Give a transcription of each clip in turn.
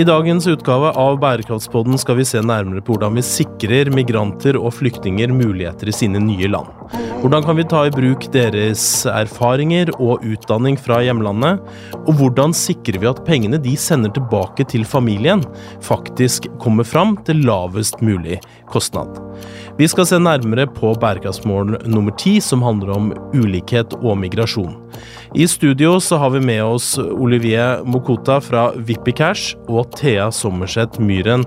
I dagens utgave av Bærekraftspodden skal vi se nærmere på hvordan vi sikrer migranter og flyktninger muligheter i sine nye land. Hvordan kan vi ta i bruk deres erfaringer og utdanning fra hjemlandet? Og hvordan sikrer vi at pengene de sender tilbake til familien, faktisk kommer fram til lavest mulig kostnad? Vi skal se nærmere på bærekraftsmål nummer ti, som handler om ulikhet og migrasjon. I studio så har vi med oss Olivier Mokota fra Vippicash og Thea Sommerseth Myhren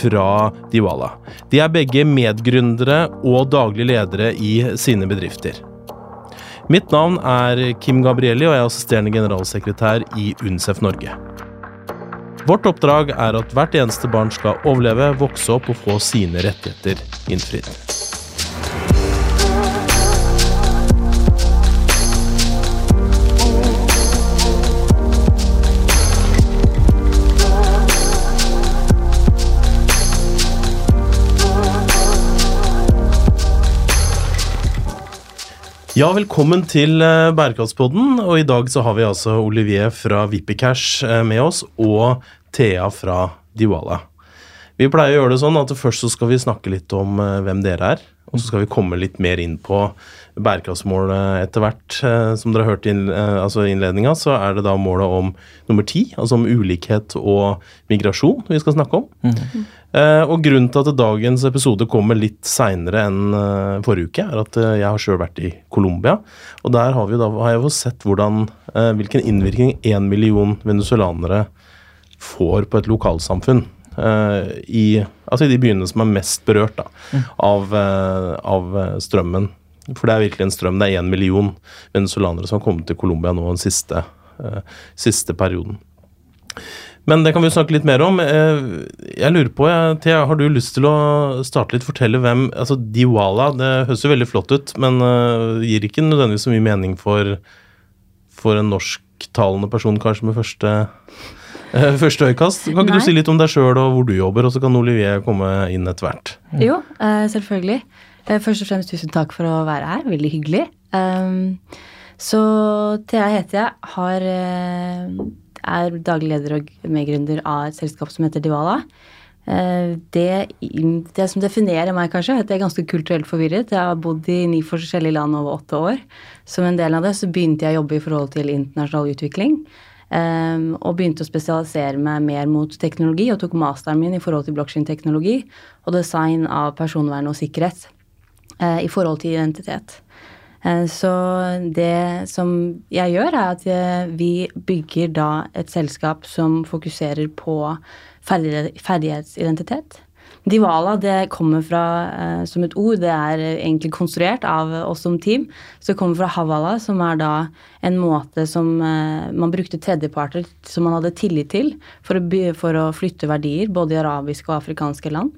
fra Diwala. De er begge medgründere og daglig ledere i sine bedrifter. Mitt navn er Kim Gabrielli, og jeg er assisterende generalsekretær i UNICEF Norge. Vårt oppdrag er at hvert eneste barn skal overleve, vokse opp og få sine rettigheter innfridd. Ja, velkommen til eh, Bærekraftspodden. Og i dag så har vi altså Olivier fra Vippicash eh, med oss, og Thea fra Diwala. Vi pleier å gjøre det sånn at først så skal vi snakke litt om eh, hvem dere er. Og så skal vi komme litt mer inn på bærekraftsmålet etter hvert. Som dere har hørt i altså innledninga, så er det da målet om nummer ti, altså om ulikhet og migrasjon, vi skal snakke om. Mm. Og grunnen til at dagens episode kommer litt seinere enn forrige uke, er at jeg har sjøl vært i Colombia. Og der har, vi da, har jeg jo sett hvordan, hvilken innvirkning én million venezuelanere får på et lokalsamfunn. I, altså i de byene som er mest berørt da, mm. av, av, strømmen. For det er virkelig en strøm. Det er én million venezuelanere som har kommet til Colombia nå den siste, siste perioden. Men det kan vi snakke litt mer om. Eh, jeg lurer på, Thea, har du lyst til å starte litt, fortelle hvem altså Diwala, det høres jo veldig flott ut, men uh, gir ikke nødvendigvis så mye mening for, for en norsktalende person, kanskje med første, uh, første øyekast. Kan ikke Nei. du si litt om deg sjøl og hvor du jobber, og så kan Olivier komme inn etter hvert? Jo, uh, selvfølgelig. først og fremst tusen takk for å være her. Veldig hyggelig. Um, så Thea heter jeg. Har er daglig leder og medgründer av et selskap som heter Divala. Eh, det, det, som definerer meg, kanskje, er at jeg er ganske kulturelt forvirret. Jeg har bodd i ni forskjellige land over åtte år. Som en del av det så begynte jeg å jobbe i forhold til internasjonal utvikling. Um, og begynte å spesialisere meg mer mot teknologi og tok masteren min i forhold til blokkjedeteknologi og design av personvern og sikkerhet uh, i forhold til identitet. Uh, så det som jeg gjør, er at vi bygger da et selskap som fokuserer på ferdighetsidentitet. Divala det kommer fra eh, som et ord, det er egentlig konstruert av oss som team. Så det kommer fra havala, som er da en måte som eh, man brukte tredjeparter som man hadde tillit til for å, for å flytte verdier, både i arabiske og afrikanske land.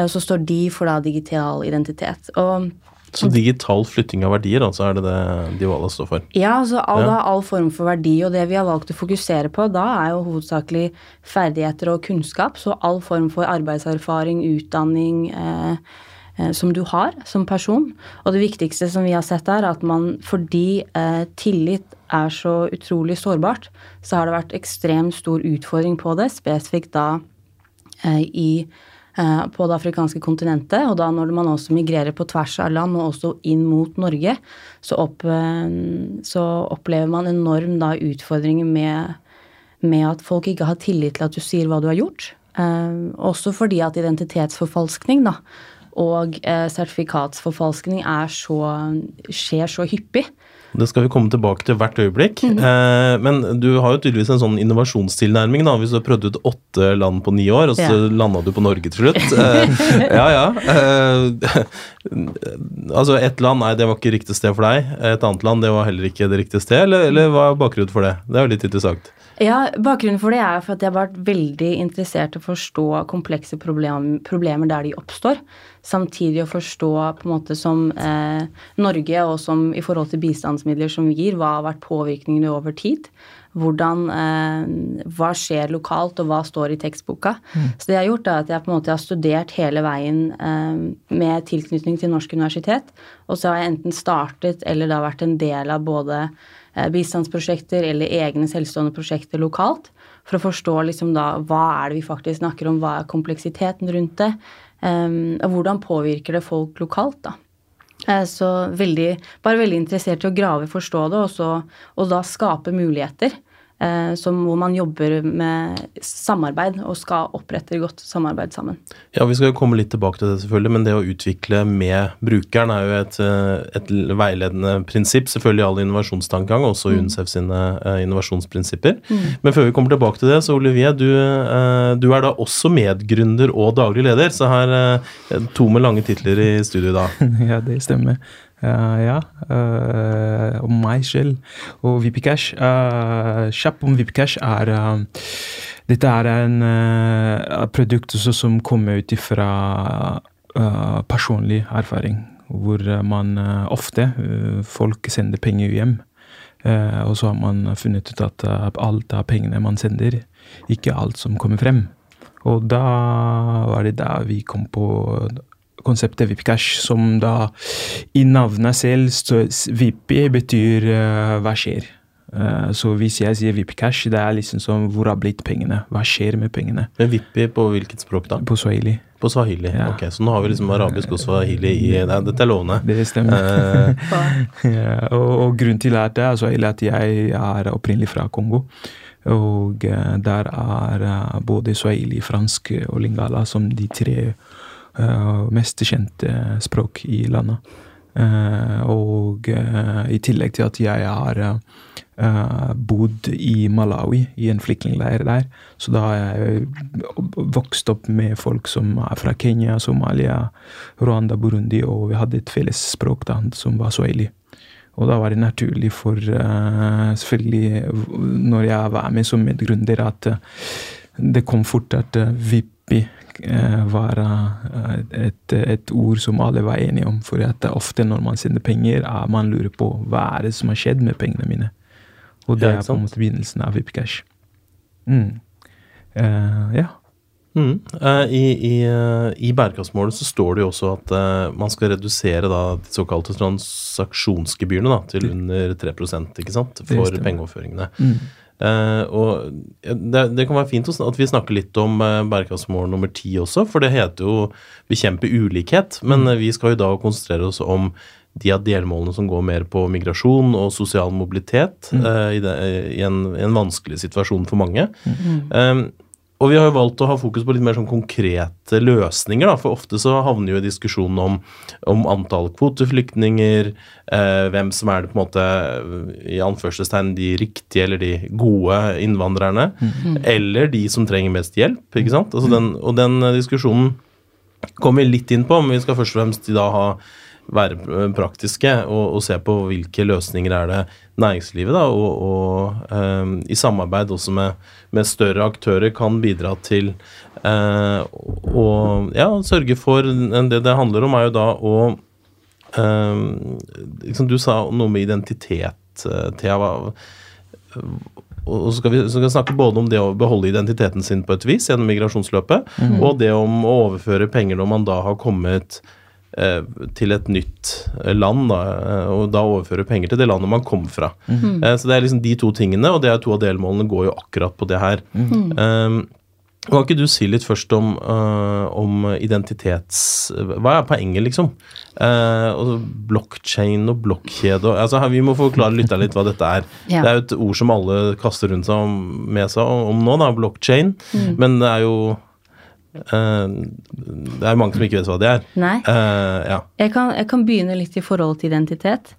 Og så står de for da digital identitet. Og så digital flytting av verdier, altså er det det Divala står for? Ja, altså all, ja. all, form for verdi. Og det vi har valgt å fokusere på da, er jo hovedsakelig ferdigheter og kunnskap. Så all form for arbeidserfaring, utdanning eh, eh, som du har som person. Og det viktigste som vi har sett er at man fordi eh, tillit er så utrolig sårbart, så har det vært ekstremt stor utfordring på det, spesifikt da eh, i på det afrikanske kontinentet. Og da når man også migrerer på tvers av land, og også inn mot Norge, så, opp, eh, så opplever man enorm da utfordringer med, med, at folk ikke har tillit til at du sier hva du har gjort. Eh, også fordi at identitetsforfalskning da, og sertifikatsforfalskning så, skjer så hyppig. Det skal vi komme tilbake til hvert øyeblikk. Mm -hmm. eh, men du har jo tydeligvis en sånn innovasjonstilnærming. da, Hvis du har prøvd ut åtte land på ni år, og så ja. landa du på Norge til slutt. Eh, ja, ja. Eh, altså, ett land, nei, det var ikke riktig sted for deg. Et annet land, det var heller ikke det riktige sted. Eller, eller hva er bakgrunnen for det? Det er jo litt interessant. Ja, Bakgrunnen for det er for at jeg har vært veldig interessert i å forstå komplekse problem, problemer der de oppstår samtidig å forstå på en måte som eh, Norge og som i forhold til bistandsmidler som vi gir, hva har vært påvirkningene over tid? Hvordan, eh, Hva skjer lokalt, og hva står i tekstboka? Mm. Så det jeg har gjort, er at jeg på en måte har studert hele veien eh, med tilknytning til Norsk universitet. Og så har jeg enten startet eller da vært en del av både eh, bistandsprosjekter eller egne selvstående prosjekter lokalt for å forstå liksom da hva er det vi faktisk snakker om, hva er kompleksiteten rundt det, og hvordan påvirker det folk lokalt, da. Eh, så veldig, bare veldig interessert i å grave, forstå det, og, så, og da skape muligheter. Eh, som hvor man jobber med samarbeid og skal opprette godt samarbeid sammen. Ja, Vi skal jo komme litt tilbake til det, selvfølgelig, men det å utvikle med brukeren er jo et, eh, et veiledende prinsipp. Selvfølgelig all innovasjonstankegang, også mm. UNCEF sine uh, innovasjonsprinsipper. Mm. Men før vi kommer tilbake til det, så Olivier, du, du er da også medgründer og daglig leder. Så her to med lange titler i studio da. ja, det stemmer. Uh, ja, uh, om meg selv og VipiCash. Uh, kjapt om VipiCash er Dette er en produkt som kommer ut fra personlig erfaring. Hvor man ofte Folk sender penger hjem. og så har man funnet ut at alt av pengene man sender, ikke alt som kommer frem. Og da var det da vi kom på konseptet VipiCash, som da i navnet selv Vippi betyr uh, hva skjer. Uh, så hvis jeg sier VipiCash, det er liksom som hvor har blitt pengene? Hva skjer med pengene? Men Vippi på hvilket språk da? På swahili. På swahili, ja. ok. Så nå har vi liksom arabisk og swahili i Nei, dette er lovende. Det stemmer. Uh, ja, og, og, grunnen til at det er swahili, at jeg er opprinnelig fra Kongo. Og der er både swahili, fransk og lingala som de tre uh, mest kjente språk i landet. Uh, og uh, i tillegg til at jeg har bodd i Malawi, i en flyktningleir der. Så da har jeg vokst opp med folk som er fra Kenya, Somalia, Rwanda, Burundi, og vi hadde et felles språk da, som var swahili. Og da var det naturlig for selvfølgelig, når jeg var med som medgrunner, at det kom fort at Vippi være eh, et, et, ord som alle var enige om. For at ofte når man sender penger, er man lurer på hva er det som har skjedd med pengene mine. Og det er på en måte begynnelsen av VipCash. Mm. Uh, ja. Mm. I i, i bærekraftsmålet så står det jo også at man skal redusere da, de såkalte transaksjonsgebyrene da, til under 3% ikke sant, for pengeoverføringene. Mm. Uh, og det, det, kan være fint at vi snakker litt om uh, bærekraftsmål nummer ti også, for det heter jo 'bekjempe ulikhet', men uh, vi skal jo da konsentrere oss om de av delmålene som går mer på migrasjon og sosial mobilitet mm. i, det, i, en, i, en, vanskelig situasjon for mange. Mm. Og vi har jo valgt å ha fokus på litt mer sånn konkrete løsninger, da, for ofte så havner jo i diskusjonen om, om antall kvoteflyktninger, eh, hvem som er det på en måte i anførselstegn de riktige eller de gode innvandrerne, mm. eller de som trenger mest hjelp, ikke sant. Altså den, og den diskusjonen kommer vi litt inn på, men vi skal først og fremst da ha være praktiske og, og, se på hvilke løsninger er det næringslivet da, og, og um, i samarbeid også med, med, større aktører kan bidra til uh, å ja, sørge for Det det handler om, er jo da å um, liksom Du sa noe med identitet, uh, Thea. Og så skal, vi, så skal snakke både om det å beholde identiteten sin på et vis gjennom migrasjonsløpet, mm. og det om å overføre penger når man da har kommet Eh, til et nytt eh, land, da, eh, og da overføre penger til det landet man kom fra. Mm. Så det er liksom de to tingene, og det er to av delmålene går jo akkurat på det her. Mm. Um, kan ikke du si litt først om, uh, om identitets... Hva er poenget, liksom? Uh, Blockchain og blokkjede altså, Vi må forklare lytterne litt hva dette er. Ja. Det er jo et ord som alle kaster rundt seg med seg om nå, da, blockchain. Mm. Men det er jo det er mange som ikke vet hva det er. Nei. Uh, ja. jeg, kan, jeg, kan, begynne litt i forhold til identitet.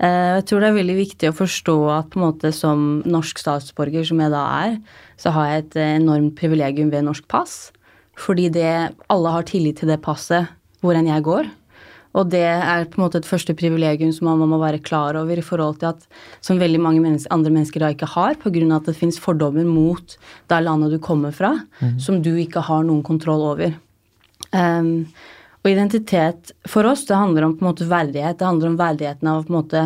Uh, jeg tror det er veldig viktig å forstå at på en måte som norsk statsborger, som jeg da er, så har jeg et enormt privilegium ved norsk pass. Fordi det, alle har tillit til det passet hvor enn jeg går. Og det er på en måte et første privilegium som man må være klar over i forhold til at som veldig mange mennesker, andre mennesker da ikke har, pga. at det finnes fordommer mot det landet du kommer fra, mm. som du ikke har noen kontroll over. Um, og identitet for oss, det handler om på en måte verdighet. Det handler om verdigheten av på en måte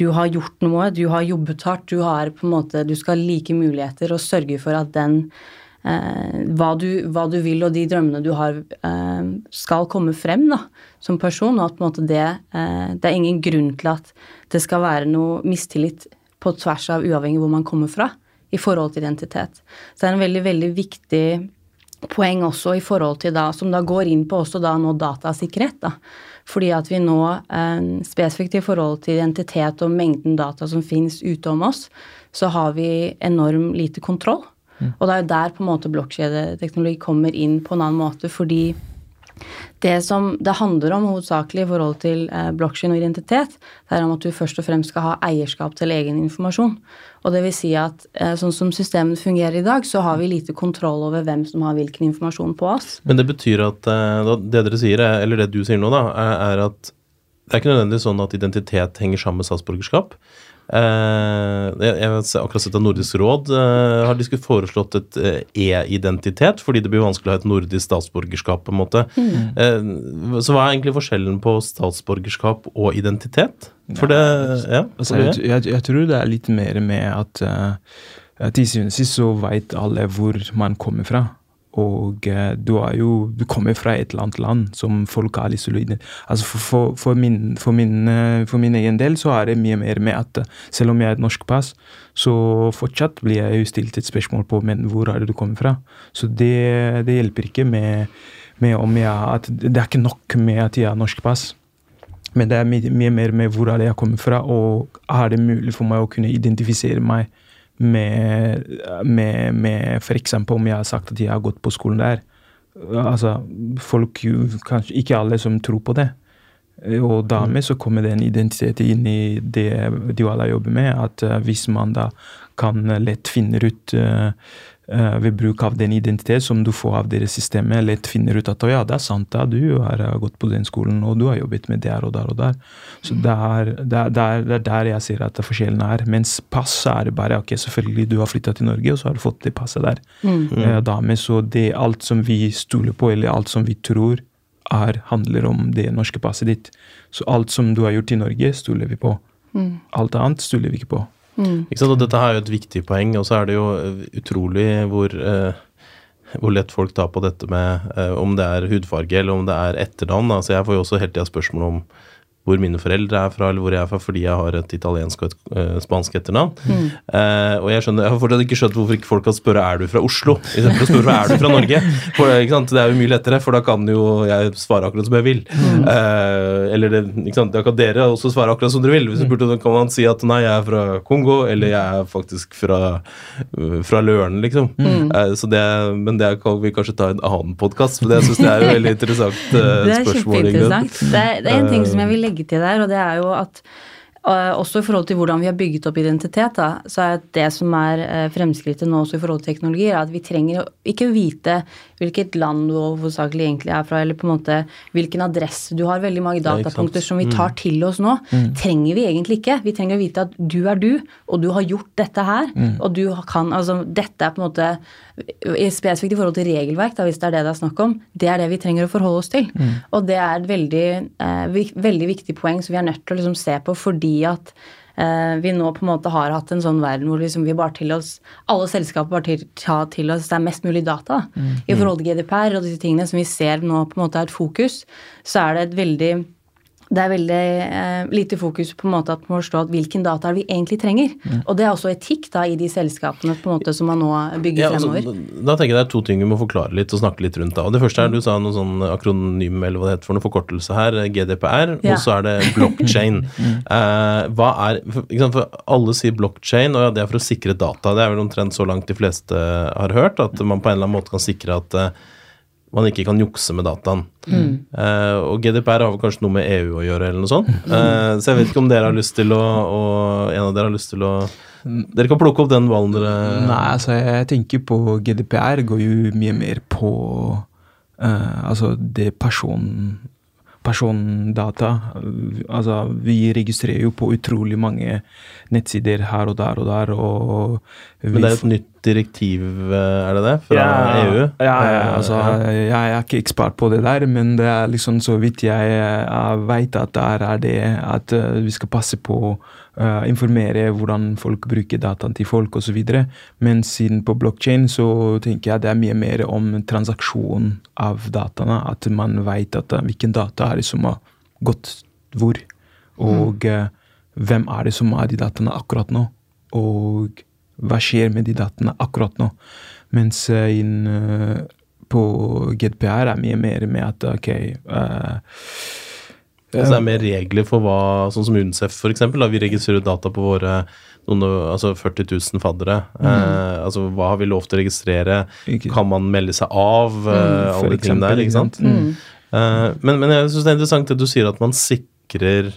du har gjort noe, du har jobbet hardt, du har på en måte Du skal ha like muligheter og sørge for at den eh, hva, du, hva, du, vil og de drømmene du har, eh, skal komme frem da, som person. Og at måte det, eh, det er ingen grunn til at det skal være noe mistillit på tvers av uavhengig hvor man kommer fra. i forhold til identitet. Så det er en veldig, veldig viktig poeng også i forhold til da, som da går inn på også da nå datasikkerhet. da. Fordi at vi nå, eh, spesifikt i forhold til identitet og mengden data som finnes ute om oss, så har vi enorm lite kontroll. Mm. Og det er jo der på en måte blokkjedeteknologi kommer inn på en annen måte, fordi det som det handler om hovedsakelig i forhold til eh, blokkjede og identitet, det er om at du først og fremst skal ha eierskap til egen informasjon. Og det vil si at eh, sånn som systemet fungerer i dag, så har vi lite kontroll over hvem som har hvilken informasjon på oss. Men det betyr at eh, det dere sier, eller det du sier nå, da, er at det er ikke nødvendigvis sånn at identitet henger sammen med statsborgerskap. Uh, jeg, jeg har akkurat sett at Nordisk råd uh, har de skulle foreslått et uh, e-identitet, fordi det blir vanskelig å ha et nordisk statsborgerskap. på en måte. Mm. så hva er egentlig forskjellen på statsborgerskap og identitet? For det, ja, altså, jeg, jeg, jeg, tror det er litt mer med at til syvende og sist så veit alle hvor man kommer fra. Og uh, du er jo Du kommer fra et eller annet land som folk har litt solide. Altså for, for, for, min, for, min, uh, for, min, egen del så er det mye mer med at uh, selv om jeg er et norsk pass, så fortsatt blir jeg jo stilt et spørsmål på men hvor er det du kommer fra. Så det, det hjelper ikke med, med, om jeg at Det er ikke nok med at jeg har norsk pass. Men det er mye, mye mer med hvor er det jeg kommer fra, og er det mulig for meg å kunne identifisere meg med, med, med f.eks. om jeg har sagt at jeg har gått på skolen der. Altså, folk Kanskje ikke alle som tror på det. Og dermed så kommer det en identitet inn i det de alle jobber med. At uh, hvis man da kan lett finne ut uh, uh, ved bruk av den identitet som du får av deres systemet, lett finner ut at ja, det er sant, da, du har gått på den skolen, og du har jobbet med der og der og der. Så det er, det er, det er der jeg ser at forskjellen er. Mens pass er det bare ok, selvfølgelig, du har flytta til Norge, og så har du fått det passet der. Mm. Uh, dame, så det er alt som vi stoler på, eller alt som vi tror er, handler om det norske passet ditt. Så alt som du har gjort i Norge, stoler vi på. Mm. Alt annet stoler vi ikke på. Mm. Og dette er jo et viktig poeng, og så er det jo eh, utrolig hvor, eh, hvor lett folk tar på dette med eh, om det er hudfarge eller om det er etternavn. Altså jeg får jo også hele tida spørsmål om hvor mine foreldre er fra, eller hvor jeg er fra, fordi jeg har et italiensk og et uh, spansk etternavn. Mm. Uh, og jeg skjønner, jeg har fortsatt ikke skjønt hvorfor ikke folk kan spørre er du fra Oslo, istedenfor å spørre er du fra Norge. For Det er jo mye lettere, for da kan jo jeg svare akkurat som jeg vil. Mm. Uh, eller det, da kan dere også svare akkurat som dere vil. Hvis du spurte, kan man si at nei, jeg er fra Kongo, eller jeg er faktisk fra, fra Løren, liksom. Mm. Det, men det kan vi kanskje ta i en annen podkast, for det syns jeg er jo veldig interessant spørsmål. Det er kjempeinteressant. Det, det er en ting som jeg vil legge til der, og det er jo at Uh, også i forhold til hvordan vi har bygget opp identitet, da, så er det som er uh, fremskrittet nå også i forhold til teknologi, er at vi trenger ikke vite hvilket land du hovedsakelig egentlig er fra, eller på en måte hvilken adresse du har. Veldig mange datapunkter som vi mm. tar til oss nå, mm. trenger vi egentlig ikke. Vi trenger å vite at du er du, og du har gjort dette her. Mm. Og du kan Altså, dette er på en måte Spesifikt i forhold til regelverk, da, hvis det er det det er snakk om. Det er det vi trenger å forholde oss til. Mm. Og det er et veldig, eh, veldig viktig poeng som vi er nødt til å liksom se på fordi at vi nå på en måte har hatt en sånn verden hvor liksom vi bare til oss Alle selskaper bare til, tar til oss det er mest mulig data. Mm. I forhold til GDPR og disse tingene som vi ser nå på en måte er et fokus, så er det et veldig det er veldig eh, lite fokus på en måte at man forstår at hvilken data vi egentlig trenger. Mm. Og det er også etikk da i de selskapene på en måte som man nå bygger ja, altså, fremover. Da tenker jeg det er to ting vi må forklare litt og snakke litt rundt. da. Og Det første er du sa noe sånn akronym eller hva det heter for noe forkortelse her, GDPR, ja. og så er det blockchain. mm. eh, hva er, for Alle sier blockchain, og ja, det er for å sikre data. Det er vel omtrent så langt de fleste har hørt, at man på en eller annen måte kan sikre at eh, man ikke kan jukse med dataen. Mm. Uh, og GDPR har vel kanskje noe med EU å gjøre, eller noe sånt. Uh, så jeg vet ikke om dere har lyst til å og En av dere har lyst til å Dere kan plukke opp den ballen dere Nei, altså jeg tenker på GDPR går jo mye mer på uh, Altså det person persondata. Altså, vi registrerer jo på utrolig mange nettsider her og der og der. Og Men det er et nytt direktiv, er det det? Fra ja, EU? Ja, ja, altså, jeg er ikke ekspert på det der, men det er liksom så vidt jeg, jeg veit at der er det at eh, vi skal passe på uh, informere hvordan folk bruker dataen til folk osv. Men siden på blokkjede så tenker jeg det er mye mer om transaksjon av dataene. At man veit uh, hvilken data er det som har gått hvor. Og uh, hvem er det som har de dataene akkurat nå. Og hva skjer med de dataene akkurat nå. Mens inn på GDPR er mye mer med at ok uh, Altså det er mer regler for hva, sånn som UNICEF f.eks. Vi registrerer data på våre noen, altså 40 000 faddere. Mm. Eh, altså hva har vi lov til å registrere? Ikke. Kan man melde seg av? Mm, eh, alle eksempel, der, ikke sant? Mm. Eh, men, men, jeg syns det er interessant det du sier at man sikrer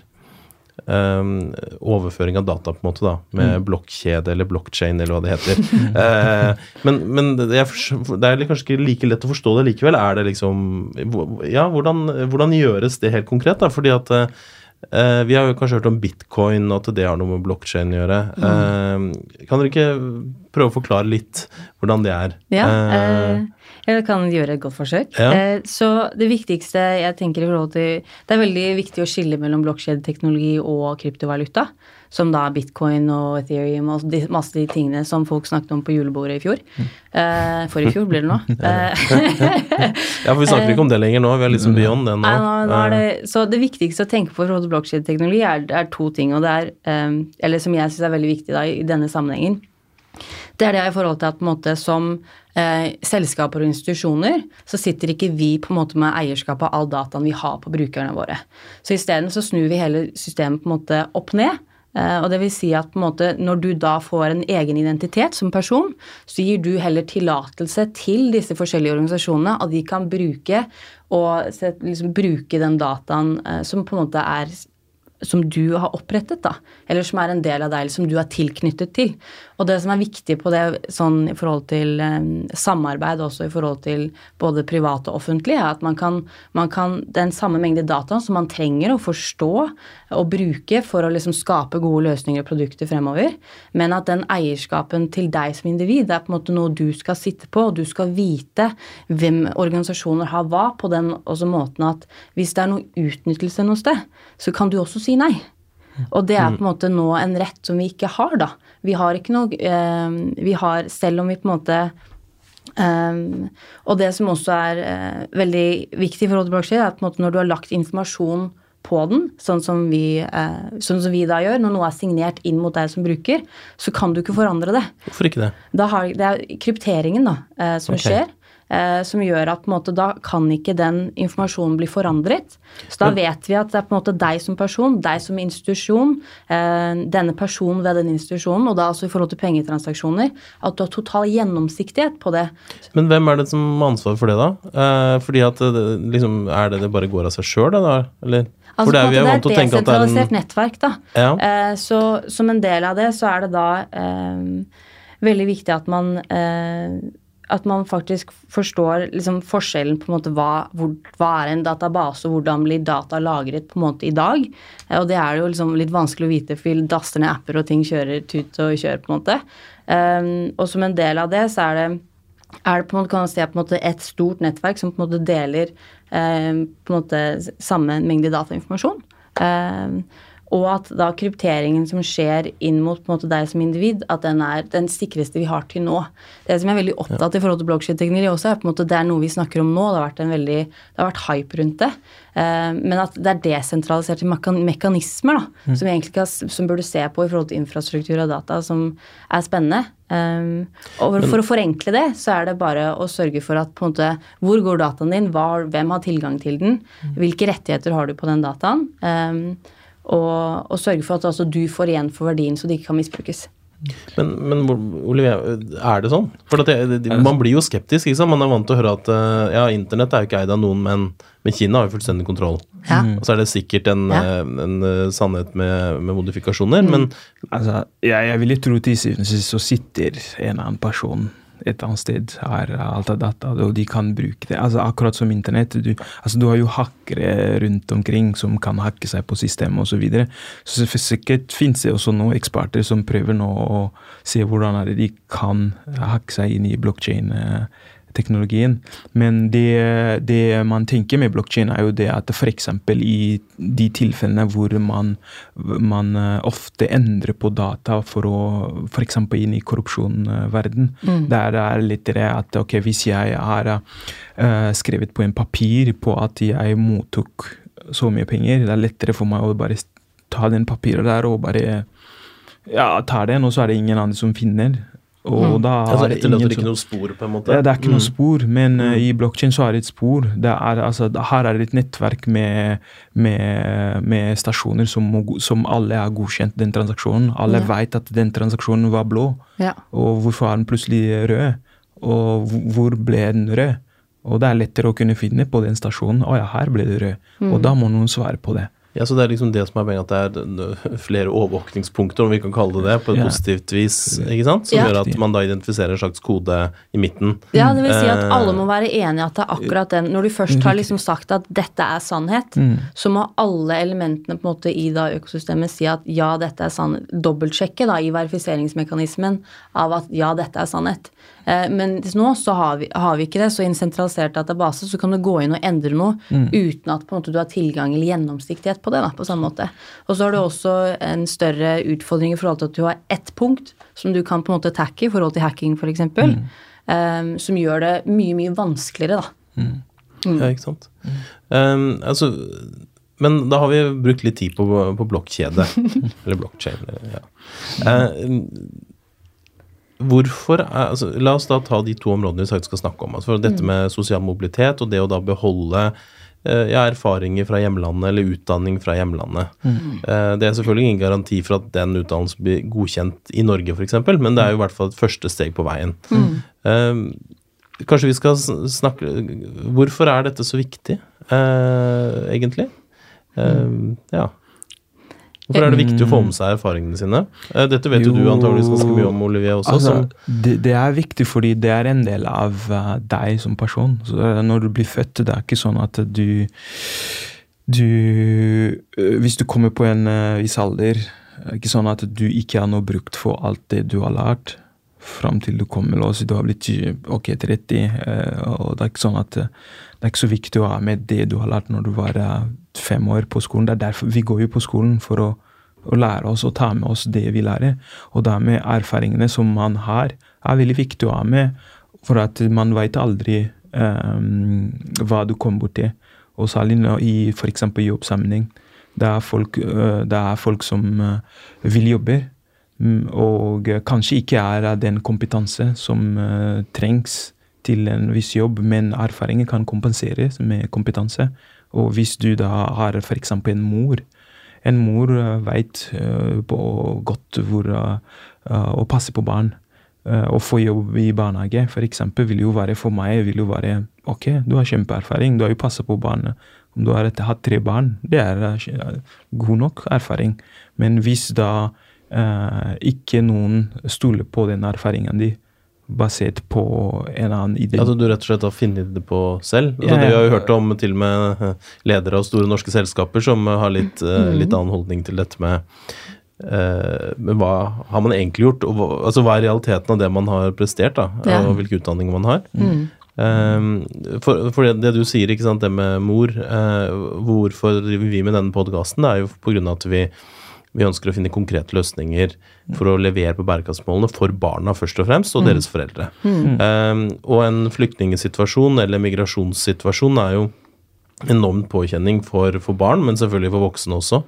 Um, overføring av data, på en måte, da, med mm. blokkjede eller blokkjede, eller hva det heter. uh, men, men det, er, det, er, kanskje ikke like lett å forstå det likevel. Er det liksom Ja, hvordan, hvordan gjøres det helt konkret? da, fordi at uh, vi har jo kanskje hørt om bitcoin og at det har noe med blokkjede å gjøre. Uh, kan dere ikke prøve å forklare litt hvordan det er? Ja, uh, jeg kan gjøre et godt forsøk. Ja. så det viktigste jeg tenker i forhold til Det er veldig viktig å skille mellom blokkjedeteknologi og kryptovaluta som da bitcoin og Ethereum og de, masse de tingene som folk snakket om på julebordet i fjor. Mm. Uh, for i fjor blir det nå. ja, for vi snakker ikke om det lenger nå. Vi er liksom beyond det nå. Nei, nå, nå det, så det viktigste å tenke på i forhold til blokkjedeteknologi er, er, to ting. og det er, Eller som jeg syns er veldig viktig da, i denne sammenhengen. Det er det i forhold til at på en måte, som eh, selskaper og institusjoner så sitter ikke vi på en måte med eierskap av all dataen vi har på brukerne våre. Så isteden så snur vi hele systemet på en måte opp ned. Eh, og det vil si at på en måte, når du da får en egen identitet som person, så gir du heller tillatelse til disse forskjellige organisasjonene at de kan bruke, og, liksom, bruke den dataen eh, som på en måte er som du har opprettet, da, eller som er en del av deg, eller som du er tilknyttet til. Og det som er viktig på det sånn i forhold til um, samarbeid, også i forhold til både privat og offentlig, er at man kan, man kan den samme mengde data som man trenger å forstå og bruke for å liksom skape gode løsninger og produkter fremover, men at den eierskapen til deg som individ er på en måte noe du skal sitte på, og du skal vite hvem organisasjoner har hva, på den måten at hvis det er noe utnyttelse noe sted, så kan du også si nei. Og det er på en måte nå en rett som vi ikke har, da. Vi har ikke noe eh, Vi har, selv om vi på en måte Um, og det som også er uh, veldig viktig for blokkjede, er at når du har lagt informasjon på den, sånn som, vi, uh, sånn som vi da gjør, når noe er signert inn mot deg som bruker, så kan du ikke forandre det. Hvorfor ikke det? Har, det er krypteringen da, uh, som okay. skjer som gjør at måte, da kan ikke den informasjonen bli forandret. Så da vet vi at det er på en måte deg som person, deg som institusjon, eh, denne personen ved den institusjonen, og da altså i forhold til pengetransaksjoner, at du har total gjennomsiktighet på det. Men hvem er det som har ansvar for det, da? Eh, fordi at liksom, Er det det bare går av seg sjøl, da? Eller? Altså, for det er, vi er vant til å tenke at det er et desentralisert nettverk, da. Ja. Eh, så som en del av det, så er det da eh, veldig viktig at man eh, at man faktisk forstår liksom forskjellen på en måte hva, hvor, hva er en database, og hvordan blir data lagret på en måte i dag. Eh, og det er jo liksom litt vanskelig å vite, for daster ned apper og ting kjører tut og kjør, på en måte. Um, og som en del av det så er det, er det på en måte, kan man si, på en måte et stort nettverk som på en måte deler um, på en måte samme mengde datainformasjon. Um, og at da krypteringen som skjer inn mot måte, deg som individ, at den er den sikreste vi har til nå. Det som jeg er veldig opptatt ja. i forhold til blokkjedeteknologi også, er på en måte det er noe vi snakker om nå. Det har vært en veldig, det har vært hype rundt det. Uh, men at det er desentraliserte mekanismer da, mm. som, egentlig kan, som burde se på i forhold til infrastruktur og data, som er spennende. Um, og for, for, å forenkle det, så er det bare å sørge for at på en måte, hvor går dataen din, hva, hvem har tilgang til den, mm. hvilke rettigheter har du på den dataen. Um, og, og sørge for at altså, du får igjen for verdien, så det ikke kan misbrukes. Men, men Olivia, er det sånn? For det, det, Man blir jo skeptisk. ikke sant? Man er vant til å høre at eh, ja, internett er jo ikke eid av noen, men, men Kina har jo fullstendig kontroll. Ja. Og så er det sikkert en, ja. en, eh, en eh, sannhet med, med modifikasjoner, mm. men altså, jeg, jeg vil tro til syvende og sist så sitter en annen person et annet sted har alt av data, og de kan bruke det. Altså, akkurat som internett. Du, altså, du har jo hackere rundt omkring som kan hacke seg på systemet osv. Så, videre. så sikkert finnes det også noen eksperter som prøver nå å se hvordan de kan hacke seg inn i blokkjede eh, teknologien. Men det, det man tenker med blokkjede, er jo det at f.eks. i de tilfellene hvor man, man, eh, ofte endrer på data for å f.eks. inn i korrupsjonsverden, mm. der er litt det at ok, hvis jeg har uh, skrevet på en papir på at jeg mottok så mye penger, det er lettere for meg å bare ta den papiret der og bare ja, tar den, og så er det ingen andre som finner. Og da Altså er etterlater ikke noe spor, på en måte? Det er ikke noe Mm. spor, men eh, i blokkjeden så er det et spor. Det er, altså, her er det et nettverk med, med, med stasjoner som, som alle har godkjent den transaksjonen. Alle Ja. vet at den transaksjonen var blå, Ja. og hvorfor er den plutselig rød? Og hvor- ble den rød? Og det er lettere å kunne finne på den stasjonen. Å ja, her ble det rød. Og da må noen svare på det. Ja, så Det er liksom det som er poenget, at det er flere overvåkningspunkter, om vi kan kalle det det, på et Ja. positivt vis, ikke sant? som Ja. gjør at man da identifiserer en slags kode i midten. Ja, det vil si at Eh, alle må være enige at det er akkurat den Når du først har liksom sagt at dette er sannhet, så må alle elementene på en måte i da økosystemet si at ja, dette er sannhet. Dobbeltsjekke da i verifiseringsmekanismen av at ja, dette er sannhet. Eh, Men nå så har vi, har vi ikke det, så i en sentralisert database så kan du gå inn og endre noe uten at måte du har tilgang eller gjennomsiktighet på det. da, på samme måte. Og så har du også en større utfordring i forhold til at du har ett punkt som du kan på en måte tacke i forhold til hacking f.eks. eksempel, Um, som gjør det mye, mye vanskeligere, da. Ja, ikke sant. Um, altså, men da har vi brukt litt tid på, på blokkjede. eller blokkjede. Ja. Eh, hvorfor altså, La oss da ta de to områdene vi sagt skal snakke om. Altså, dette med sosial mobilitet og det å da beholde eh, ja, erfaringer fra hjemlandet eller utdanning fra hjemlandet. Mm. det er selvfølgelig ingen garanti for at den utdannelsen blir godkjent i Norge f.eks., men det er jo i hvert fall et første steg på veien. Mm. Kanskje vi skal snakke Hvorfor er dette så viktig, eh, egentlig? Mm. ja. Hvorfor er det viktig å få med seg erfaringene sine? Eh, dette vet jo, du antageligvis ganske mye om, Olivier, også. Altså, det, det er viktig fordi det er en del av eh, deg som person. Så er når du blir født, det er ikke sånn at du du Hvis du kommer på en viss alder, er ikke sånn at du ikke har noe brukt for alt det du har lært. Fram til du kommer, si du har blitt ok, 30, eh, og det er ikke sånn at eh, det er ikke så viktig å ha med det du har lært når du var eh, fem år på skolen. Det er derfor Vi går jo på skolen for å, å lære oss og ta med oss det vi lærer. Og dermed erfaringene som man har, er veldig viktig å ha med. For at man veit aldri um, hva du kommer borti. Og særlig nå i f.eks. jobbsammenheng. Det er folk, øh, det er folk som øh, vil jobbe, mm, og kanskje ikke er av den kompetanse som øh, trengs til en viss jobb, men erfaringer kan kompenseres med kompetanse. Og hvis du da har f.eks. en mor En mor uh, veit godt hvor øh, å passe på barn. Eh, Å få jobb i barnehage for eksempel, vil jo være for meg vil jo være Ok, du har kjempeerfaring, du har jo passa på barnet. Om du har hatt tre barn, det er eh, god nok erfaring. Men hvis da eh, ikke noen stoler på den erfaringen din, basert på en annen idé altså du rett og slett har funnet det på selv? Altså, Ja, ja. Vi har jo hørt om til og med ledere av store norske selskaper som har litt, eh, litt annen holdning til dette med Uh, men hva har man egentlig gjort? Og hva, altså, hva er realiteten av det man har prestert, da? Ja. Og hvilke utdanninger man har? Mm. Um, for, for det, det du sier, ikke sant, det med mor uh, Hvorfor driver vi med denne podkasten? Det er jo av at vi, vi ønsker å finne konkrete løsninger for å levere på bærekraftsmålene for barna først og fremst, og deres foreldre. Um, og en flyktningsituasjon eller migrasjonssituasjon er jo enormt påkjenning for, for barn, men selvfølgelig for voksne også.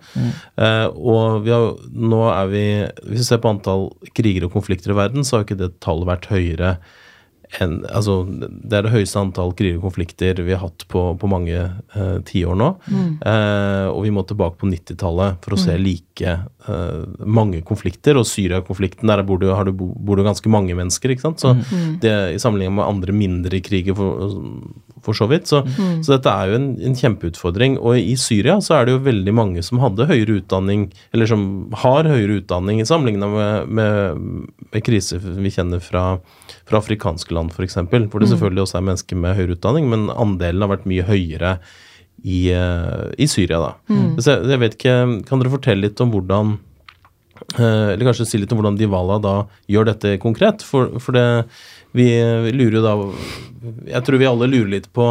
Eh, og vi har, nå er vi Hvis vi ser på antall kriger og konflikter i verden, så har ikke det tallet vært høyere enn Altså, det er det høyeste antall kriger og konflikter vi har hatt på, på mange uh, tiår nå. Eh, og vi må tilbake på 90-tallet for å se like uh, mange konflikter. Og Syria-konflikten, der bor det, bor det ganske mange mennesker. ikke sant? Så det, I sammenligning med andre mindre kriger, for, for så vidt. Så, så dette er jo en, en kjempeutfordring. Og i Syria så er det jo veldig mange som hadde høyere utdanning, eller som har høyere utdanning, sammenligna med, med, med kriser vi kjenner fra, fra afrikanske land, f.eks. Hvor det selvfølgelig også er mennesker med høyere utdanning, men andelen har vært mye høyere i, eh, i Syria, da. Så jeg, jeg vet ikke, Kan dere fortelle litt om hvordan eller kanskje si litt om hvordan Divala da gjør dette konkret. For, for det, vi, lurer jo da Jeg tror vi alle lurer litt på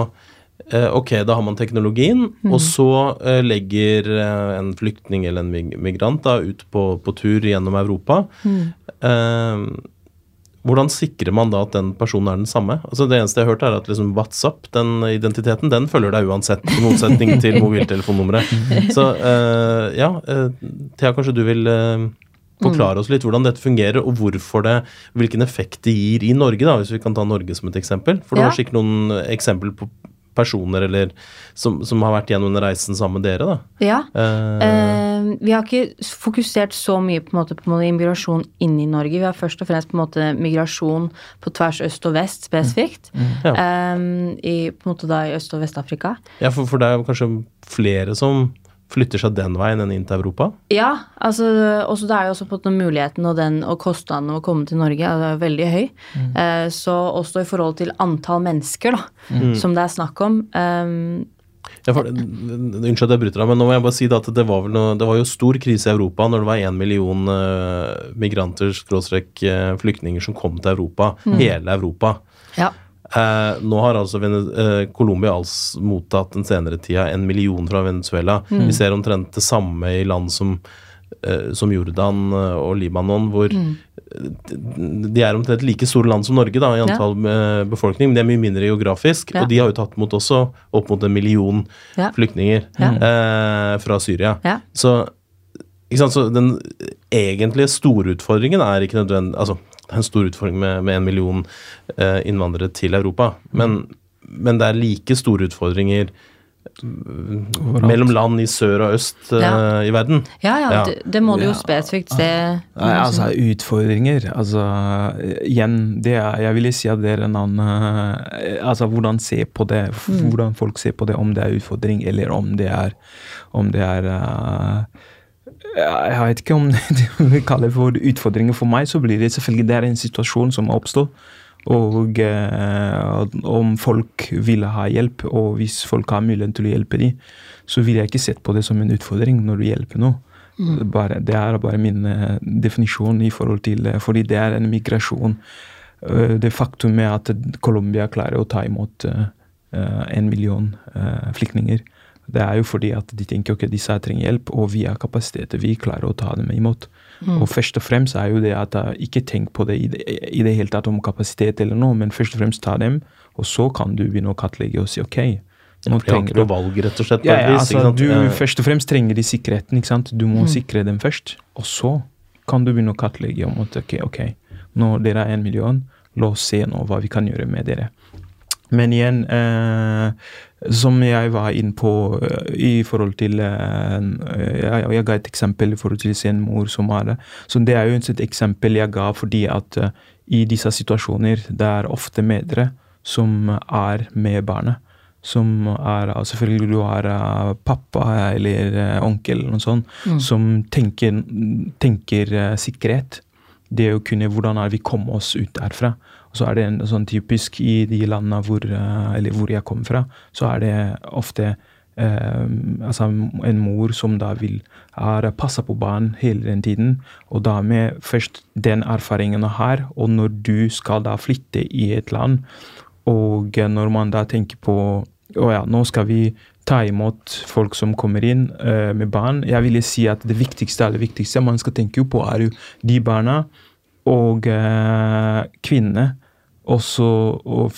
eh, Ok, da har man teknologien, og så eh, legger eh, en flyktning eller en migrant da ut på, på tur gjennom Europa. Eh, hvordan sikrer man da at den personen er den samme? Altså Det eneste jeg har hørt, er at liksom WhatsApp, den identiteten, den følger deg uansett, i motsetning til mobiltelefonnummeret. Så uh, ja, uh, Thea, kanskje du vil uh, Forklare oss litt hvordan dette fungerer, og hvorfor det, hvilken effekt det gir i Norge, da, hvis vi kan ta Norge som et eksempel. For du Ja. har sikkert noen eksempler på personer eller, som, som har vært gjennom den reisen sammen med dere. da. Ja. Uh, uh, vi har ikke fokusert så mye på, måte, på immigrasjon inn i Norge. Vi har først og fremst på måte migrasjon på tvers øst og vest spesifikt. Ja. Eh, i, på en måte da i Øst- og Vest-Afrika. ja, for, for det er kanskje flere som flytter seg den veien enn inn til Europa. Ja, altså, også det er jo også på den muligheten og, den, og kostnaden av å komme til Norge er veldig høy. Eh, så også i forhold til antall mennesker da, som det er snakk om. eh, Ja, for, unnskyld at jeg bryter deg, men nå må jeg bare si at det var, vel noe, det var jo stor krise i Europa når det var én million uh, migranter, skråstrek eh, flyktninger, som kom til Europa. Hele Europa. ja. Eh, nå har altså eh, Colombia altså mottatt den senere tida en million fra Venezuela. Vi ser omtrent det samme i land som, eh, som Jordan eh, og Libanon, hvor de, de er omtrent like store land som Norge da, i antall ja. befolkning, men de er mye mindre geografisk. Ja. Og de har jo tatt imot også opp mot en million Ja. flyktninger eh, fra Syria. Så, så den egentlige store utfordringen er ikke nødvendig Altså, en stor utfordring med, med en million eh, innvandrere til Europa, men, men det er like store utfordringer Overalt. mellom land i sør og øst eh, Ja. i verden. Ja, ja, Ja. Det, det må du jo Ja. spesifikt se. Nei, altså utfordringer Altså igjen, det er, jeg ville si at det er en annen eh, Altså hvordan se på det, hvordan folk ser på det, om det er utfordring eller om det er Om det er eh, Jeg vet ikke om det vi kaller det for utfordringer. For meg så blir det selvfølgelig det er en situasjon som oppstår. Og eh, om folk vil ha hjelp, og hvis folk har muligheten til å hjelpe dem, så vil jeg ikke sett på det som en utfordring når du hjelper noe. Det Bare, det er bare min eh, definisjon i forhold til eh, Fordi det er en migrasjon. Eh, det faktum er at Colombia klarer å ta imot eh, en million eh, flyktninger. Det er jo fordi at de tenker ok, disse trenger hjelp, og vi har kapasitet. Vi klarer å ta dem imot. Og først og fremst er jo det at jeg ikke tenk på det i, det i det hele tatt om kapasitet eller noe, men først og fremst ta dem, og så kan du begynne å kartlegge og si ok. Nå har trenger noe valg, rett og slett. ja, ja, vis, altså, du, ja. først og fremst trenger de sikkerheten. ikke sant? Du må sikre dem først. Og så kan du begynne å kartlegge om at ok, ok, nå dere er en million, la oss se nå hva vi kan gjøre med dere. Men igjen, eh, som jeg var inne på eh, i forhold til eh, jeg, jeg ga et eksempel i forhold til sin mor som har det. Så det er jo et eksempel jeg ga fordi at eh, i disse situasjoner det er ofte mødre som er med barnet. Som er Selvfølgelig du har eh, pappa eller eh, onkel eller noe sånt, som tenker, tenker sikkerhet. Det å kunne Hvordan er vi kommet oss ut derfra? Så er det en sånn typisk i de landene hvor, eh, hvor jeg kommer fra, så er det ofte eh, altså en mor som da vil har passa på barn hele den tiden, og da med først den erfaringen her, og når du skal da flytte i et land, og når man da tenker på å ja, nå skal vi ta imot folk som kommer inn eh, med barn. Jeg ville si at det viktigste aller viktigste man skal tenke på, er jo de barna og eh, kvinnene. Også og,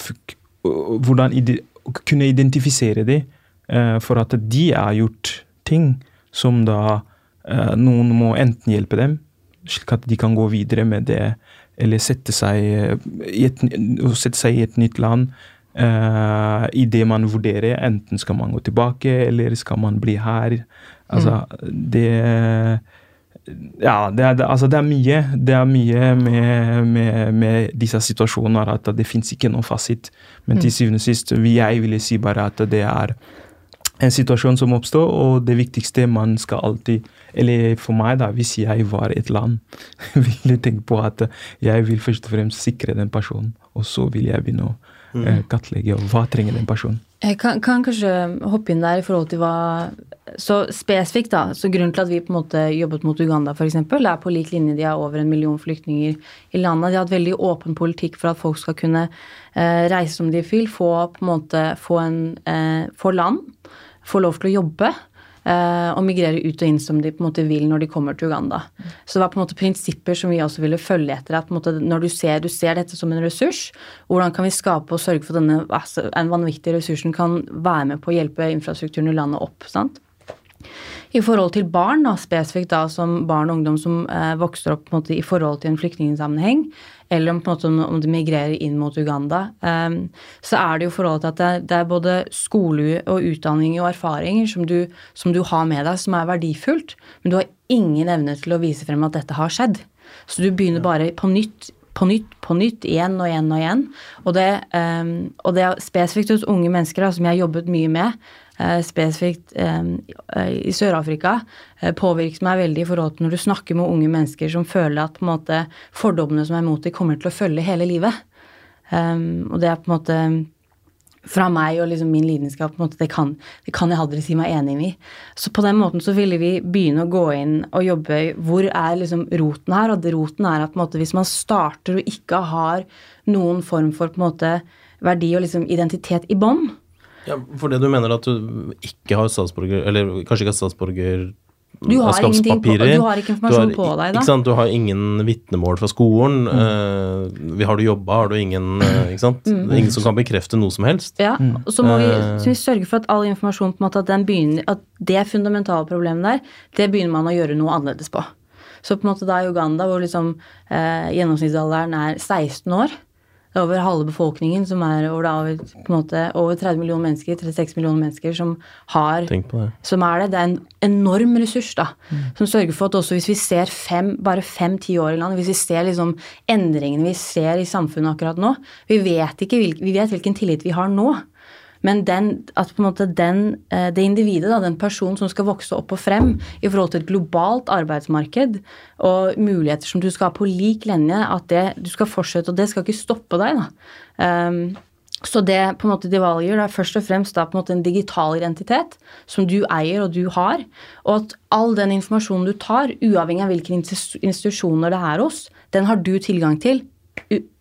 hvordan ide, kunne identifisere de, eh, for at de har gjort ting som da eh, noen må enten hjelpe dem, slik at de kan gå videre med det, eller sette seg, eh, i et, sette seg i et nytt land. Uh, I det man vurderer, enten skal man gå tilbake, eller skal man bli her. Altså, det Ja, det er, det, altså det er mye. Det er mye med, med, med disse situasjonene at det fins ikke noen fasit. Men til syvende og sist, vil jeg ville si bare at det er en situasjon som oppstår, og det viktigste man skal alltid Eller for meg, da, hvis jeg var et land, ville jeg tenke på at jeg vil først og fremst sikre den personen, og så vil jeg begynne å eh, kartlegge og hva trenger den personen. Jeg kan, kan kanskje hoppe inn der i forhold til hva Så spesifikt, da. Så grunnen til at vi på en måte jobbet mot Uganda, f.eks., er på lik linje. De har over en million flyktninger i landet. De har hatt veldig åpen politikk for at folk skal kunne eh, reise som de vil, få på en måte få, en, eh, få land, få lov til å jobbe. Eh, og migrere ut og inn som de på en måte vil når de kommer til Uganda. Så det var på en måte prinsipper som vi også ville følge etter. at måte Når du ser, du ser dette som en ressurs, hvordan kan vi skape og sørge for at denne altså, en vanvittige ressursen kan være med på å hjelpe infrastrukturen i landet opp? sant? I forhold til barn, da, spesifikt da som barn og ungdom som eh, vokser opp måte, i forhold til en flyktningsammenheng, eller om, måte, om de migrerer inn mot Uganda, eh, så er det jo forholdet til at det, det, er både skole og utdanning og erfaringer som du, som du har med deg, som er verdifullt, men du har ingen evne til å vise frem at dette har skjedd. Så du begynner bare på nytt på nytt, på nytt, igjen og igjen og igjen. Og det, um, og det er spesifikt hos unge mennesker da, som jeg har jobbet mye med, spesifikt eh, i Sør-Afrika eh, påvirker meg veldig i forhold til når du snakker med unge mennesker som føler at måte, fordommene som er mot dem, kommer til å følge hele livet. Um, og det er på en måte fra meg og liksom min lidenskap måte, det kan, det kan, jeg aldri si meg enig i. Så på den måten så ville vi begynne å gå inn og jobbe Hvor er liksom roten her? Og roten er at måte, hvis man starter og ikke har noen form for måte verdi og liksom identitet i bånn, ja, For det du mener at du ikke har statsborger, eller kanskje ikke har statsborger du har, på, du har ikke informasjon har, på deg, da. Ikke sant? Du har ingen vitnemål fra skolen. Mm. Uh, har du jobba, har du ingen uh, Ikke sant? Mm. Ingen som kan bekrefte noe som helst. Ja, og så må vi, eh. så vi sørge for at all informasjon på en måte, at, den begynner, at det fundamentale problemet der, det begynner man å gjøre noe annerledes på. Så på en måte da i Uganda, hvor liksom uh, gjennomsnittsalderen er 16 år, det er over halve befolkningen som er over, over, måte, over 30 millioner mennesker, 36 millioner mennesker som har Som er det. Det er en enorm ressurs da, mm. som sørger for at også hvis vi ser fem, bare fem-ti år i landet, hvis vi ser liksom endringene vi ser i samfunnet akkurat nå Vi vet, ikke, vi vet hvilken tillit vi har nå. Men den, at på en måte den, eh, det individet, da, den personen som skal vokse opp og frem i forhold til et globalt arbeidsmarked og muligheter som du skal ha på lik linje, at det, du skal fortsette, og det skal ikke stoppe deg. da. Um, så det på en måte de valger, er først og fremst da en en digital identitet som du eier og du har, og at all den informasjonen du tar, uavhengig av hvilke institusjoner det er hos, den har du tilgang til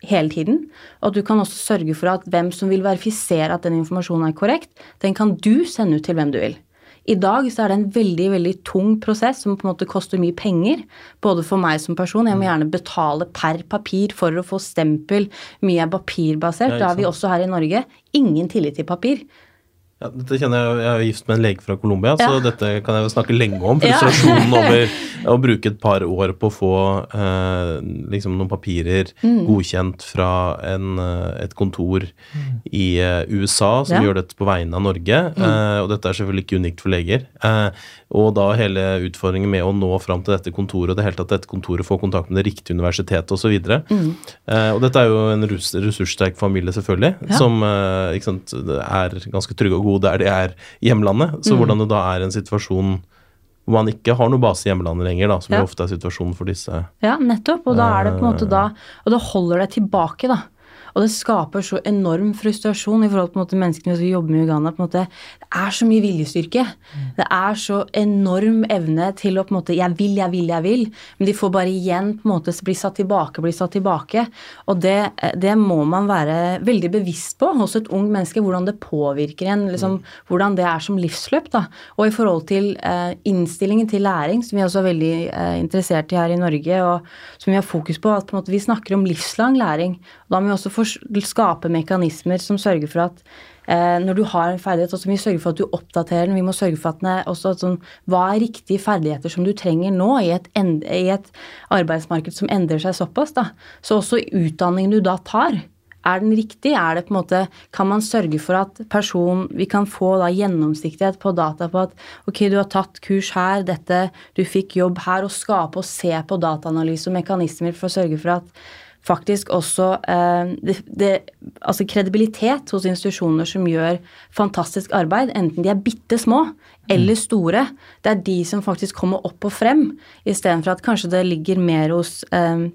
hele tiden. Og at du kan også sørge for at hvem som vil verifisere at den informasjonen er korrekt, den kan du sende ut til hvem du vil. I dag så er det en veldig veldig tung prosess som på en måte koster mye penger. Både for meg som person, jeg må gjerne betale per papir for å få stempel. Mye er papirbasert. Da har vi også her i Norge ingen tillit til papir. Ja, dette kjenner Jeg jeg er gift med en lege fra Colombia, ja. så dette kan jeg jo snakke lenge om. Frustrasjonen ja. over å bruke et par år på å få eh, liksom noen papirer mm. godkjent fra en, eh, et kontor mm. i uh, USA som gjør dette på vegne av Norge. Mm. Eh, og dette er selvfølgelig ikke unikt for leger. Eh, og da hele utfordringen med å nå fram til dette kontoret, og det hele tatt dette kontoret får kontakt med det riktige universitetet osv. Mm. Eh, og dette er jo en ressurssterk familie, selvfølgelig, som sant, er ganske trygge og gode der de er hjemlandet. Så mm. hvordan det da er en situasjon hvor man ikke har noe base i hjemlandet lenger, da, som ja. ofte er situasjonen for disse. Ja, nettopp. Og da er det på en måte da Og da holder det tilbake, da. Og det skaper så enorm frustrasjon i forhold til måte, menneskene som jobber med Uganda. måte, Det er så mye viljestyrke. Mm. Det er så enorm evne til å på en måte Jeg vil, jeg vil, jeg vil. Men de får bare igjen på en måte bli satt tilbake, bli satt tilbake. Og det, det må man være veldig bevisst på hos et ungt menneske. Hvordan det påvirker en. Liksom, mm. Hvordan det er som livsløp. da. Og i forhold til eh, innstillingen til læring, som vi også er veldig eh, interessert i her i Norge, og som vi har fokus på, at på måte vi snakker om livslang læring. Og da må vi også få skape mekanismer som sørger for at eh, når du har en ferdighet, så må vi sørge for at du oppdaterer den. Vi må sørge for at den er også sånn, Hva er riktige ferdigheter som du trenger nå i et, i et arbeidsmarked som endrer seg såpass? da. Så også utdanningen du da tar, er den riktig? Er det på en måte, Kan man sørge for at person, vi kan få da gjennomsiktighet på data på at ok, du har tatt kurs her, dette, du fikk jobb her, og skape og se på dataanalyse og mekanismer for å sørge for at faktisk også eh, det, det, altså kredibilitet hos institusjoner som gjør fantastisk arbeid, enten de er bitte små eller store. Det er de som faktisk kommer opp og frem, istedenfor at kanskje det ligger mer hos eh,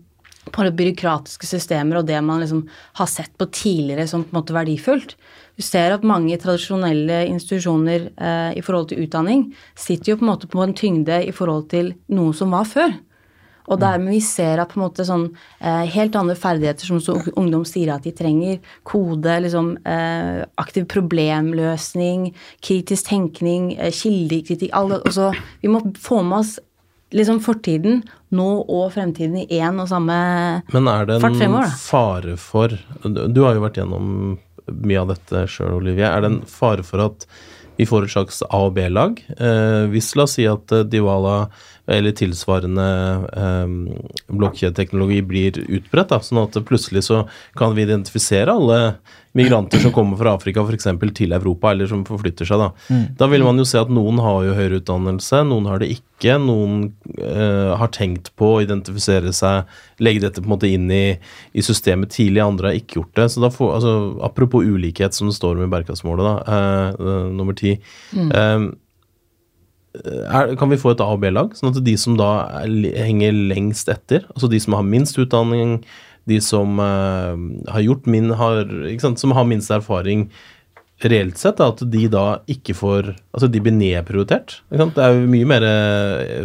på byråkratiske systemer og det man liksom har sett på tidligere som på en måte verdifullt. Du ser at mange tradisjonelle institusjoner eh, i forhold til utdanning sitter jo på en måte på en tyngde i forhold til noe som var før. Og dermed vi ser at på en måte sånn eh, helt andre ferdigheter som så ungdom sier at de trenger, kode, liksom eh, aktiv problemløsning, kritisk tenkning, eh, kildekritikk alle, altså, Vi må få med oss liksom fortiden, nå og fremtiden i én og samme Men er det en fremover, fare for Du har jo vært gjennom mye av dette sjøl, Olivia, Er det en fare for at vi får et slags A- og B-lag. Eh, hvis la oss si at eh, Diwala eller tilsvarende eh, blokkjedeteknologi blir utbredt, da, sånn at plutselig så kan vi identifisere alle migranter som kommer fra Afrika f.eks. til Europa, eller som forflytter seg. Da Da vil man jo se at noen har jo høyere utdannelse, noen har det ikke. Noen eh, har tenkt på å identifisere seg, legge dette på en måte inn i, i systemet tidlig, andre har ikke gjort det. Så da får, altså, Apropos ulikhet, som det står om i bærekraftsmålet, da, eh, eh, nummer ti. Eh, er, kan vi få et A- og B-lag, sånn at de som da er, henger lengst etter, altså de som har minst utdanning, de som uh, har gjort min, har, sant, som har minst erfaring reelt sett, da, at de da ikke får Altså de blir nedprioritert. Det er jo mye mer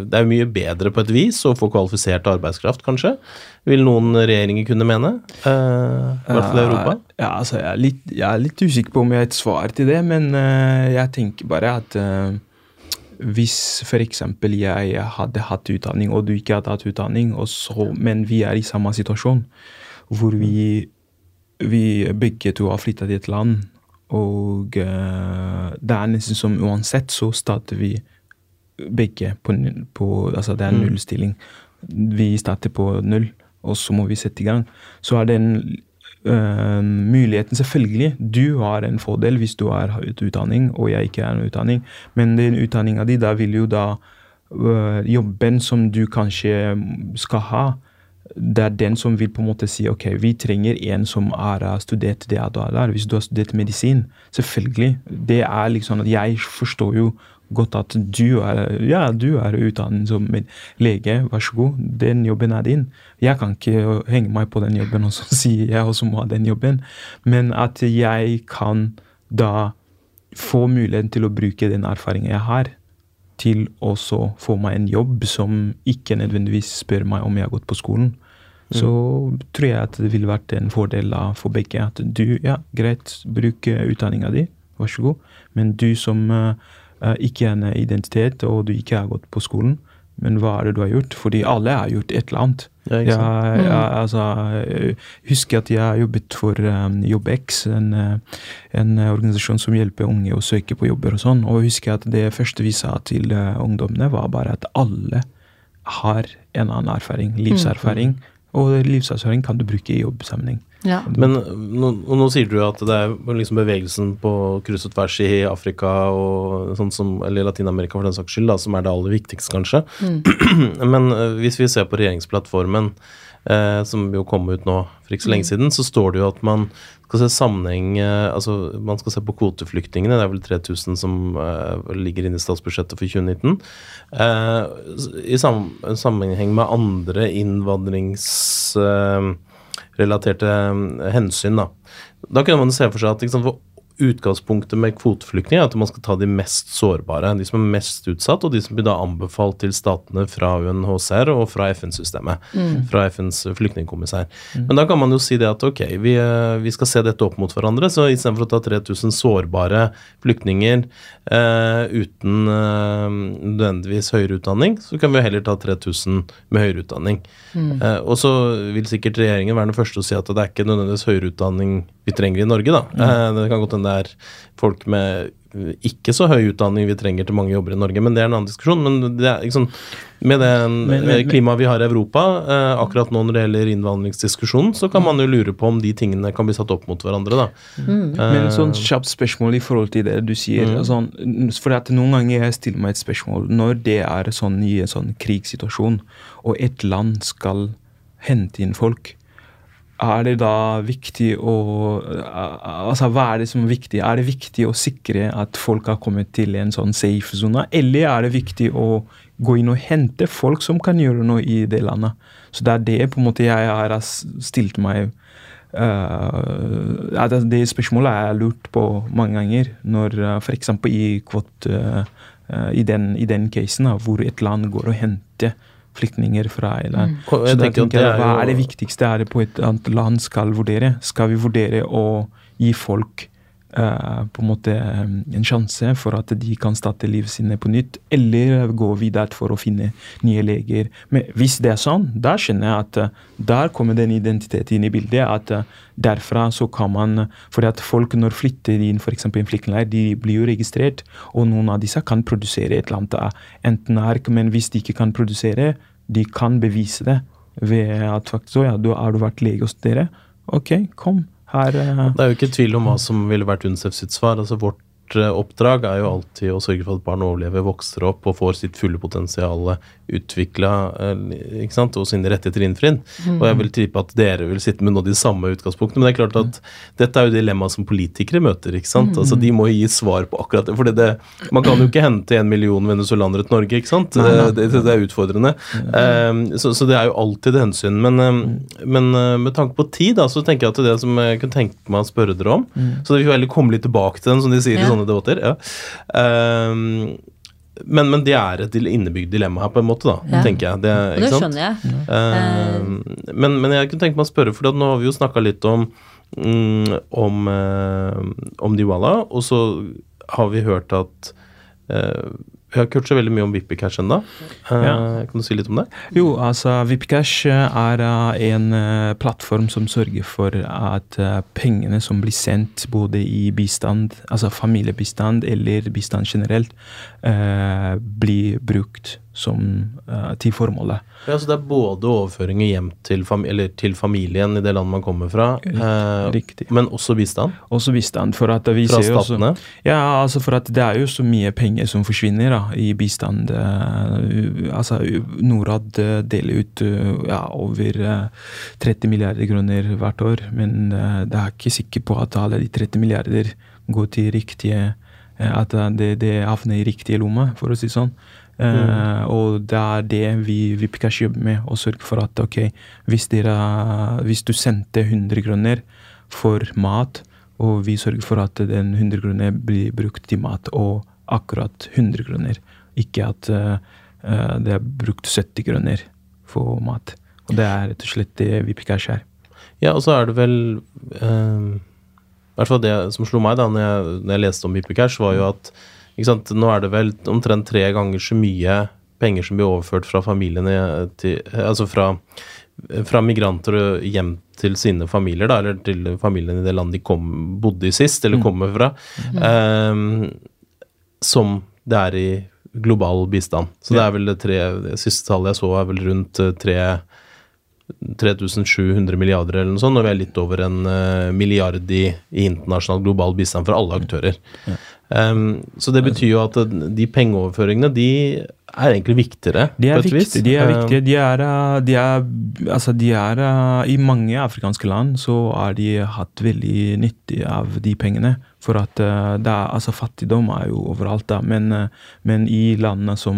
Det er mye bedre på et vis å få kvalifisert arbeidskraft, kanskje. Vil noen regjeringer kunne mene. Uh, I hvert fall i Europa. Eh, Ja, altså, jeg, er litt, jeg er litt usikker på om jeg har et svar til det, men uh, jeg tenker bare at eh, hvis f.eks. jeg hadde hatt utdanning, og du ikke hadde hatt utdanning, så, men vi er i samme situasjon, hvor vi, vi begge to har flytta til et land, og uh, det er nesten som uansett så starter vi begge på, på Altså det er Mm. nullstilling. Vi starter på null, og så må vi sette i gang. Så er den øh, muligheten Selvfølgelig, du har en fordel hvis du har høyt utdanning, og jeg ikke har en utdanning, men den utdanninga di, da vil jo da uh, Jobben som du kanskje skal ha, det er den som vil på en måte si ok, vi trenger en som har uh, studert det du har der. Hvis du har studert medisin, selvfølgelig. Det er liksom at jeg forstår jo godt at du er ja, du er utdannet som lege, vær så god, den jobben er din. Jeg kan ikke henge meg på den jobben og så si jeg også må ha den jobben. Men at jeg kan da få muligheten til å bruke den erfaringen jeg har, til også få meg en jobb som ikke nødvendigvis spør meg om jeg har gått på skolen. Så tror jeg at det ville vært en fordel for begge. At du, ja, greit, bruk eh, utdanninga di, vær så god. Men du som eh, ikke en identitet, og du ikke har gått på skolen, men hva er det du har gjort? Fordi alle har gjort et eller annet. Ja, ikke sant? Jeg, jeg, altså, jeg husker at jeg har jobbet for um, JobbX, en, eh, en organisasjon som hjelper unge å søke på jobber og sånn. Og jeg husker at det første vi sa til uh, ungdommene, var bare at alle har en annen erfaring. Livserfaring. Og livserfaring kan du bruke i jobbsammenheng. Ja. Men nå, nå sier du at det er liksom bevegelsen på kryss og tvers i Afrika og sånn som, eller Latin-Amerika for den saks skyld, da, som er det aller viktigste, kanskje. Men eh, hvis vi ser på regjeringsplattformen, eh, som jo kom ut nå for ikke så lenge siden, så står det jo at man skal se sammenheng eh, Altså man skal se på kvoteflyktningene, det er vel 3000 som eh, ligger inne i statsbudsjettet for 2019. Eh, I sam sammenheng med andre innvandrings... Relaterte eh, hensyn. Da Da kunne man se for seg at sant, for utgangspunktet med kvoteflyktninger er at man skal ta de mest sårbare, de som er mest utsatt, og de som blir da anbefalt til statene fra UNHCR og fra FN-systemet, fra FNs flyktningkommissær. Men da kan man jo si det at ok, vi, eh, vi skal se dette opp mot hverandre, så istedenfor å ta 3000 sårbare flyktninger eh, uten eh, nødvendigvis høyere utdanning, så kan vi heller ta 3000 med høyere utdanning. Eh, og så vil sikkert regjeringen være den første å si at det er ikke nødvendigvis høyere utdanning vi trenger i Norge, da. Eh, det kan godt hende det er folk med eh, ikke så høy utdanning vi trenger til mange jobber i Norge, men det er en annen diskusjon. Men det er sånn, med det eh, klimaet vi har i Europa, eh, akkurat nå når det gjelder innvandringsdiskusjonen, så kan man jo lure på om de tingene kan bli satt opp mot hverandre, da. Men sånn kjapt spørsmål i forhold til det du sier. Mm. Sånn, for at Noen ganger jeg stiller meg et spørsmål når det er sånn i en sånn krigssituasjon, og et land skal hente inn folk. Er det da viktig å Altså, hva er det som er viktig? Er det viktig å sikre at folk har kommet til en sånn safe zone, eller er det viktig å gå inn og hente folk som kan gjøre noe i det landet? Så det er det på en måte jeg har stilt meg Uh, det, spørsmålet spørsmålet har jeg lurt på mange ganger. Når uh, f.eks. i kvot, uh, uh, i, den, i den casen uh, hvor et land går og henter flyktninger fra eller, Mm. Så jeg da tenker tenker jeg, er Hva er det viktigste er det på et annet land skal vurdere? Skal vi vurdere å gi folk på en måte en sjanse for at de kan starte livet sine på nytt, eller gå videre for å finne nye leger. Men hvis det er sånn, da skjønner jeg at uh, der kommer den identiteten inn i bildet. at Derfra så kan man fordi at folk når flytter inn for i en flyktningleir, de blir jo registrert, og noen av disse kan produsere et eller annet enten ark, men hvis de ikke kan produsere, de kan bevise det ved at faktisk, ja, du har du vært lege hos dere. Ok, kom. Her, uh... Det er jo ikke tvil om hva som ville vært UNICEF sitt svar. altså Vårt Eh, oppdrag er jo alltid å sørge for at barn overlever, vokser opp og får sitt fulle potensial utvikla eh, og sine rettigheter innfridd. Mm. Og jeg vil tippe at dere vil sitte med noe av de samme utgangspunktene. Men det er klart at dette er jo dilemmaet som politikere møter. ikke sant? Mm. Altså De må gi svar på akkurat det. For det, man kan jo ikke hente en million venezuelanere til Norge, ikke sant? Nei, nei. Det, det, er utfordrende. Um, så, så, det er jo alltid et hensyn. Men, um, men uh, med tanke på tid, da, så tenker jeg at det som jeg kunne tenke meg å spørre dere om mm. Så det vil heller komme litt tilbake til den, som de sier ja. Sånne debatter. ja. Um, men, men, det er et innebygd dilemma her, på en måte, da, ja. tenker jeg. Det, det skjønner jeg. Uh, men, men, jeg kunne tenke meg å spørre, for nå har vi jo snakka litt om, mm, om, uh, om Diwala, og så har vi hørt at uh, vi har ikke hørt så veldig mye om Vippicash ennå. Uh, ja. Kan du si litt om det? Jo, altså Vippicash er uh, en plattform som sørger for at pengene som blir sendt både i bistand, altså familiebistand eller bistand generelt, blir brukt som, uh, til formålet. Ja, Så det er både overføringer hjem til, fam til familien i det landet man kommer fra, uh, Riktig. men også bistand? Også bistand. for at vi fra statene? Også, ja, altså for at det er jo så mye penger som forsvinner da, i bistand. Uh, altså Norad deler ut ja, over 30 milliarder kroner hvert år, men det er ikke sikker på at alle de 30 milliarder går til riktige At det, det havner i riktige lommer, for å si sånn. Mm. Uh, og det er det vi, vi Pikachu jobber med, å sørge for at ok, hvis, dere, hvis du sendte 100 kroner for mat, og vi sørger for at den 100 kroner blir brukt til mat, og akkurat 100 kroner, ikke at uh, uh, det er brukt 70 kroner for mat. Og det er rett og slett det vi Pikachu er. Ja, og så er det vel I hvert fall det som slo meg da når jeg, når jeg leste om Hippiecash, var jo at nå er det vel omtrent tre ganger så mye penger som blir overført fra familiene til Altså fra, fra migranter hjem til sine familier, da, eller til familiene i det landet de kom, bodde i sist, eller mm. kommer fra, mm. um, som det er i global bistand. Så ja. det er vel det tre Det siste tallet jeg så, er vel rundt eh, tre 3700 milliarder eller noe sånt, og vi er litt over en uh, milliard i, i, internasjonal global bistand for alle aktører. Ja. Um, så det betyr jo at de pengeoverføringene, de er egentlig viktigere. De er, viktige, de er viktige. De er, eh, de er, altså de er eh, I mange afrikanske land så har de hatt veldig nytte av de pengene. For at det er, altså fattigdom er jo overalt, da. Men, men i landene som,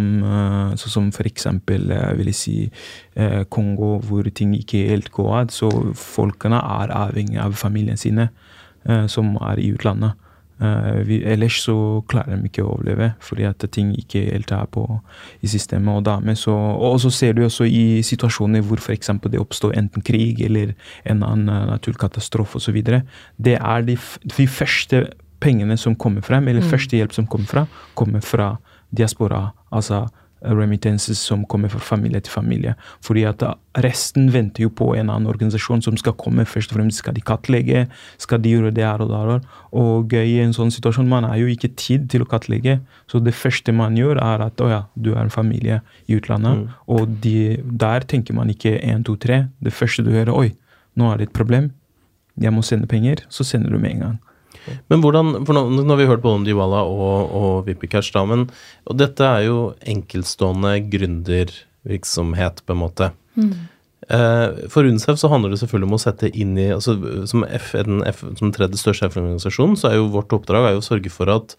så som eksempel vil jeg si Kongo, hvor ting ikke helt går, så folkene er avhengig av familien sine, som er i utlandet. Uh, vi, ellers så klarer de ikke å overleve, fordi at ting ikke helt er på i systemet. Og, da, så, og så ser du også i situasjoner hvor f.eks. det oppstår enten krig eller en annen uh, naturkatastrofe osv. Det er de, de, første pengene som kommer frem, eller mm. første hjelp som kommer fra, kommer fra diaspora. altså remittances som kommer fra familie til familie. Fordi at resten venter jo på en annen organisasjon som skal komme. Først og fremst skal de kartlegge, skal de gjøre det her og der. Og i en sånn situasjon man har jo ikke tid til å kartlegge. Så det første man gjør, er at å ja, du er en familie i utlandet. Mm. Og de, der tenker man ikke én, to, tre. Det første du hører, oi, nå er det et problem. Jeg må sende penger. Så sender du med en gang. Men hvordan, for nå, nå, har vi hørt både om Diwala og, og Vipikash, da, men og dette er jo enkeltstående gründervirksomhet, på en måte. Mm. Eh, for UNICEF så handler det selvfølgelig om å sette inn i altså Som, F, den, F, som tredje største FN-organisasjon, så er jo vårt oppdrag er jo å sørge for at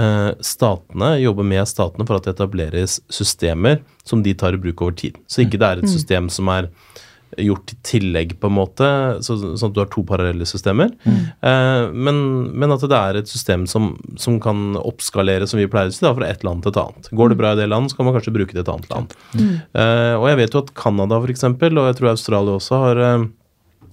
eh, statene jobber med statene for at det etableres systemer som de tar i bruk over tid. Så ikke det er et mm. system som er gjort i tillegg, på en måte, så, sånn at du har to parallelle systemer. Mm. Eh, men, men, at det er et system som, som kan oppskalere, som vi pleier å si, da, fra et land til et annet. Går det bra i det landet, så kan man kanskje bruke det et annet land. Mm. Eh, og jeg vet jo at Canada, f.eks., og jeg tror Australia også, har, eh,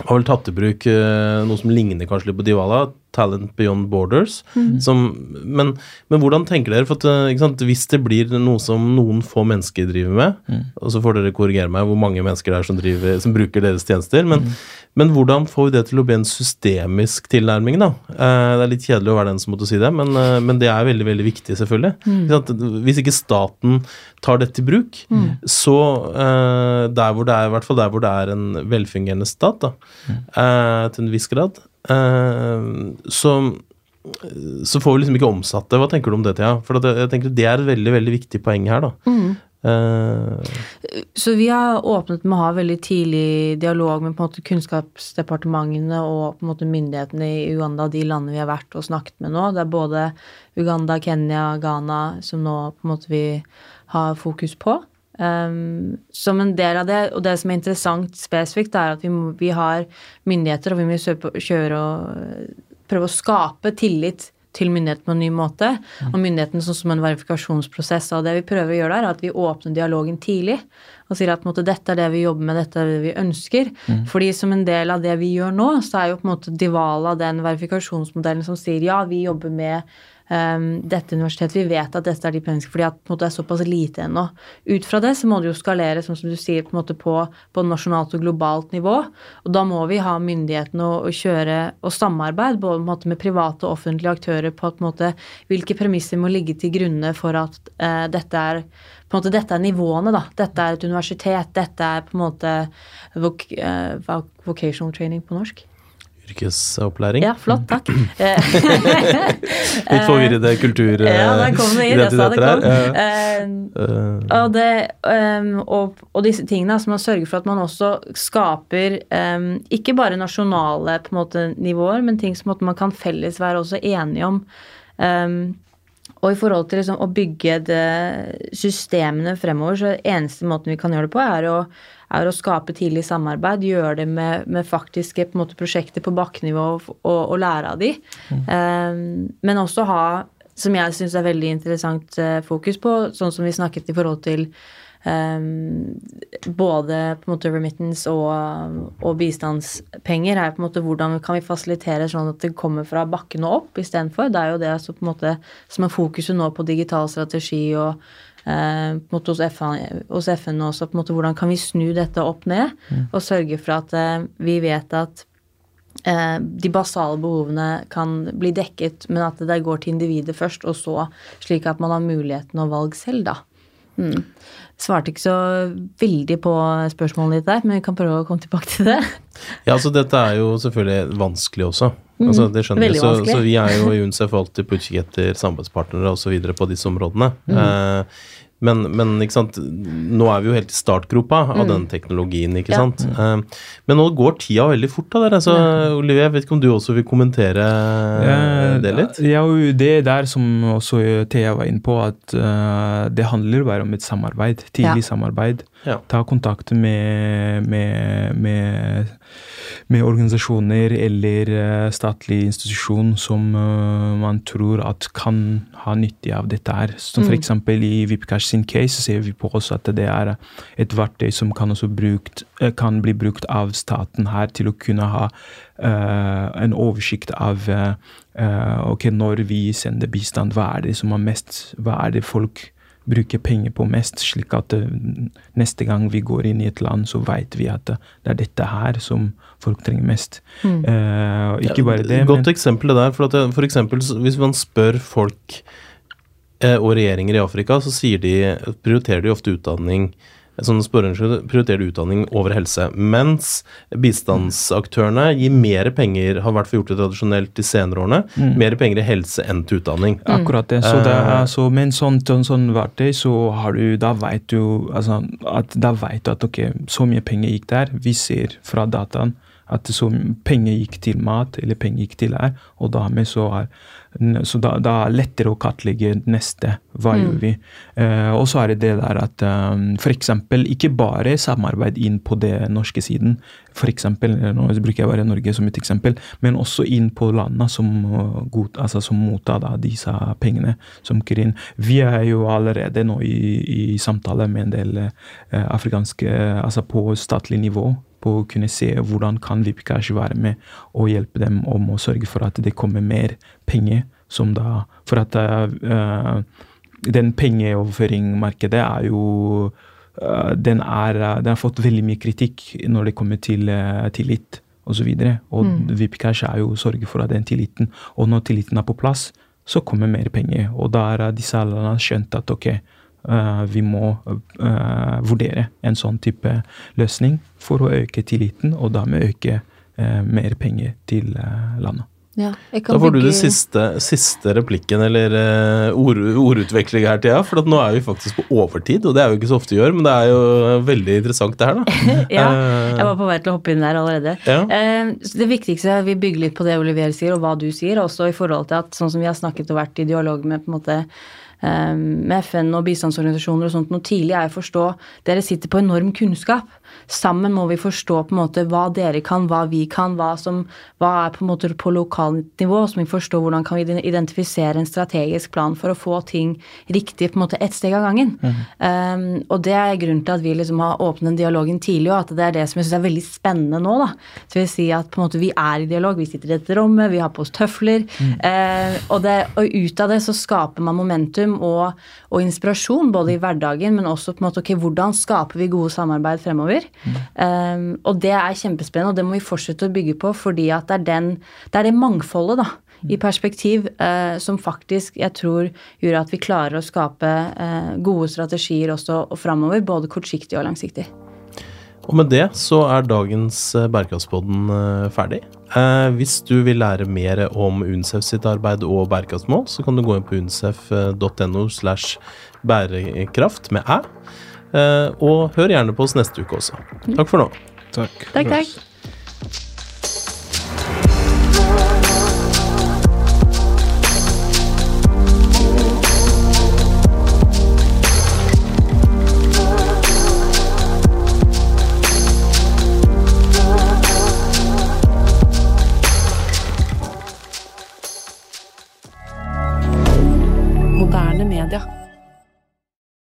har vel tatt i bruk eh, noe som ligner kanskje litt på Divala, Talent Beyond Borders. Mm. Som, men, men hvordan tenker dere? For at, eh, sant, hvis det blir noe som noen få mennesker driver med, Mm. og så får dere korrigere meg hvor mange mennesker det er som, driver, som bruker deres tjenester, men, Mm. men hvordan får vi det til å bli en systemisk tilnærming, da? Eh, det er litt kjedelig å være den som måtte si det, men, eh, men det er veldig, veldig viktig, selvfølgelig. Mm. Ikke? Hvis ikke staten tar dette i bruk, så eh, der hvor det er, i hvert fall der hvor det er en velfungerende stat, da, eh, til en viss grad, så så får vi liksom ikke omsatt det. Hva tenker du om det, Thea? For jeg, jeg tenker Det er et veldig veldig viktig poeng her. da. Mm. Eh, Så vi har åpnet med å ha veldig tidlig dialog med på en måte kunnskapsdepartementene og på en måte myndighetene i Uganda, de landene vi har vært og snakket med nå. Det er både Uganda, Kenya, Ghana som nå på en måte vi har fokus på. Um, som en del av det, og det som er interessant spesifikt, er at vi, må, vi har myndigheter, og vi må kjøre og prøve å skape tillit til myndighetene på en ny måte. Og myndighetene sånn som en verifikasjonsprosess. Og det vi prøver å gjøre der, er at vi åpner dialogen tidlig og sier at måte, dette er det vi jobber med, dette er det vi ønsker. Fordi som en del av det vi gjør nå, så er jo på en måte Divala den verifikasjonsmodellen som sier ja, vi jobber med um, dette universitetet, vi vet at dette er menneskene, fordi at måte, det er såpass lite ennå. Ut fra det så må det jo skalere, sånn som du sier, på måte på, på nasjonalt og globalt nivå. Og da må vi ha myndighetene å, og kjøre og samarbeid både måte, med private og offentlige aktører på, på måte, hvilke premisser må ligge til grunne for at uh, dette er på en måte, dette er nivåene, da. Dette er et universitet. Dette er på en måte voc uh, vocational training på norsk. Yrkesopplæring. Ja, flott, takk. Eh, Litt forvirrede kultur... ja, her. Eh, Eh, Og, det, og, og disse tingene som man sørger for at man også skaper ikke bare nasjonale måte, nivåer, men ting som man kan felles være også enige om. Ehm, og i forhold til liksom, å bygge det, systemene fremover, så eneste måten vi kan gjøre det på, er å, er å skape tidlig samarbeid. Gjøre det med, med faktiske på måte, prosjekter på bakkenivå og, og, og lære av de. Ehm, men også ha som jeg syns er veldig interessant eh, fokus på, sånn som vi snakket i forhold til både på en måte remittance og, og bistandspenger, er på en måte hvordan kan vi fasilitere sånn at det kommer fra bakken og opp istedenfor. Det er jo det som på en måte som er fokuset nå på digital strategi og eh, på en måte hos FN, hos FN også, på en måte hvordan kan vi snu dette opp ned og sørge for at eh, vi vet at eh, de basale behovene kan bli dekket, men at det går til individet først, og så slik at man har muligheten og valg selv, da. Mm. Svarte ikke så veldig på spørsmålet ditt der, men vi kan prøve å komme tilbake til det. Ja, altså dette er jo selvfølgelig vanskelig også. Altså, det skjønner vi. Så, så vi er jo i UNCEF alltid på utkikk etter samarbeidspartnere osv. på disse områdene. Eh, men, men nå er vi jo helt i startgropa av den teknologien, ikke Ja. sant. Mm. men nå går tida veldig fort da, dere. Så Olivier, jeg vet ikke om du også vil kommentere Ja, det litt? Ja, det det der som også Thea var inne på, at uh, det handler bare om et samarbeid. Tidlig Ja. samarbeid. Ja. Ta kontakt med, med, med, med organisasjoner eller eh, statlig institusjon som eh, man tror at kan ha nytte av dette her. Som for eksempel i Vipcash sin case ser vi på også at det er et verktøy som kan, også brukt, eh, kan bli brukt av staten her til å kunne ha en oversikt av ok, når vi sender bistand, hva er det som er mest, hva er det folk bruker penger på mest, slik at eh, neste gang vi går inn i et land, så vet vi at eh, det er dette her som folk trenger mest. Mm. Uh, ikke bare det, Godt men eksempel det der. For, at for eksempel, hvis man spør folk eh, og regjeringer i Afrika, så sier de, prioriterer de ofte utdanning Sånne spørreundersøkelser prioriterer utdanning over helse. Mens bistandsaktørene gir mer penger, har i hvert fall gjort det tradisjonelt de senere årene, Mm. mer penger i helse enn til utdanning. Akkurat det. Så det Eh. er, så med en sånn, sånn, sånn verktøy, så har du Da vet du altså, at, da vet du at ok, så mye penger gikk der. Vi ser fra dataen at så penger gikk til mat, eller penger gikk til her, og dermed så er så da, da er det lettere å kartlegge neste. Hva gjør vi? Eh, og så er det det der at um, f.eks. ikke bare samarbeid inn på det norske siden. For eksempel, eh, nå bruker jeg bare Norge som et eksempel, men også inn på landene som, uh, god, altså, som mottar da, disse pengene som Kirin. Vi er jo allerede nå i, i samtale med en del eh, afrikanske, altså på statlig nivå, på å kunne se hvordan kan Vipcash være med og hjelpe dem om å sørge for at det kommer mer penger. som da, For at uh, den pengeoverføringmarkedet er jo uh, den, er, den har fått veldig mye kritikk når det kommer til uh, tillit osv. Og, så og mm. Vipcash er jo å sørge for at den tilliten Og når tilliten er på plass, så kommer mer penger. Og da har disse landene skjønt at ok, uh, vi må uh, vurdere en sånn type løsning for å øke tilliten, og dermed øke eh, mer penger til landet. Ja, da får du den siste, siste replikken, eller uh, ord, ordutveksling her, Thea. For nå er vi faktisk på overtid, og det er jo ikke så ofte vi gjør, men det er jo veldig interessant det her, da. ja, jeg var på vei til å hoppe inn der allerede. Ja. Uh, det viktigste er vi bygger litt på det Olivier sier, og hva du sier, også i forhold til at sånn som vi har snakket og vært i dialog med på en måte med FN og bistandsorganisasjoner og sånt noe tidlig, er å forstå Dere sitter på enorm kunnskap. Sammen må vi forstå på en måte hva dere kan, hva vi kan, hva som hva er på en måte på lokalt nivå. Så vi forstår hvordan kan vi identifisere en strategisk plan for å få ting riktig på en måte ett steg av gangen. Mm. Um, og det er grunnen til at vi liksom har åpnet den dialogen tidlig, og at det er det som jeg syns er veldig spennende nå. da. Så vil si at på en måte vi er i dialog, vi sitter i dette rommet, vi har på oss tøfler. Mm. Uh, og, det, og, ut av det så skaper man momentum og, og, inspirasjon, både i hverdagen, men også på en måte ok, hvordan skaper vi gode samarbeid fremover. Mm. Um, og det er kjempespennende, og det må vi fortsette å bygge på, fordi at det er, den, det, er det mangfoldet da, i perspektiv uh, som faktisk jeg tror gjør at vi klarer å skape uh, gode strategier også og framover, både kortsiktig og langsiktig. Og med det så er dagens eh, Bærekraftspodden ferdig. Eh, hvis du vil lære mer om UNCEF sitt arbeid og bærekraftsmål, så kan du gå inn på uncef.no slash bærekraft med æ. Eh, og hør gjerne på oss neste uke også. Takk for nå. Takk. Takk, takk.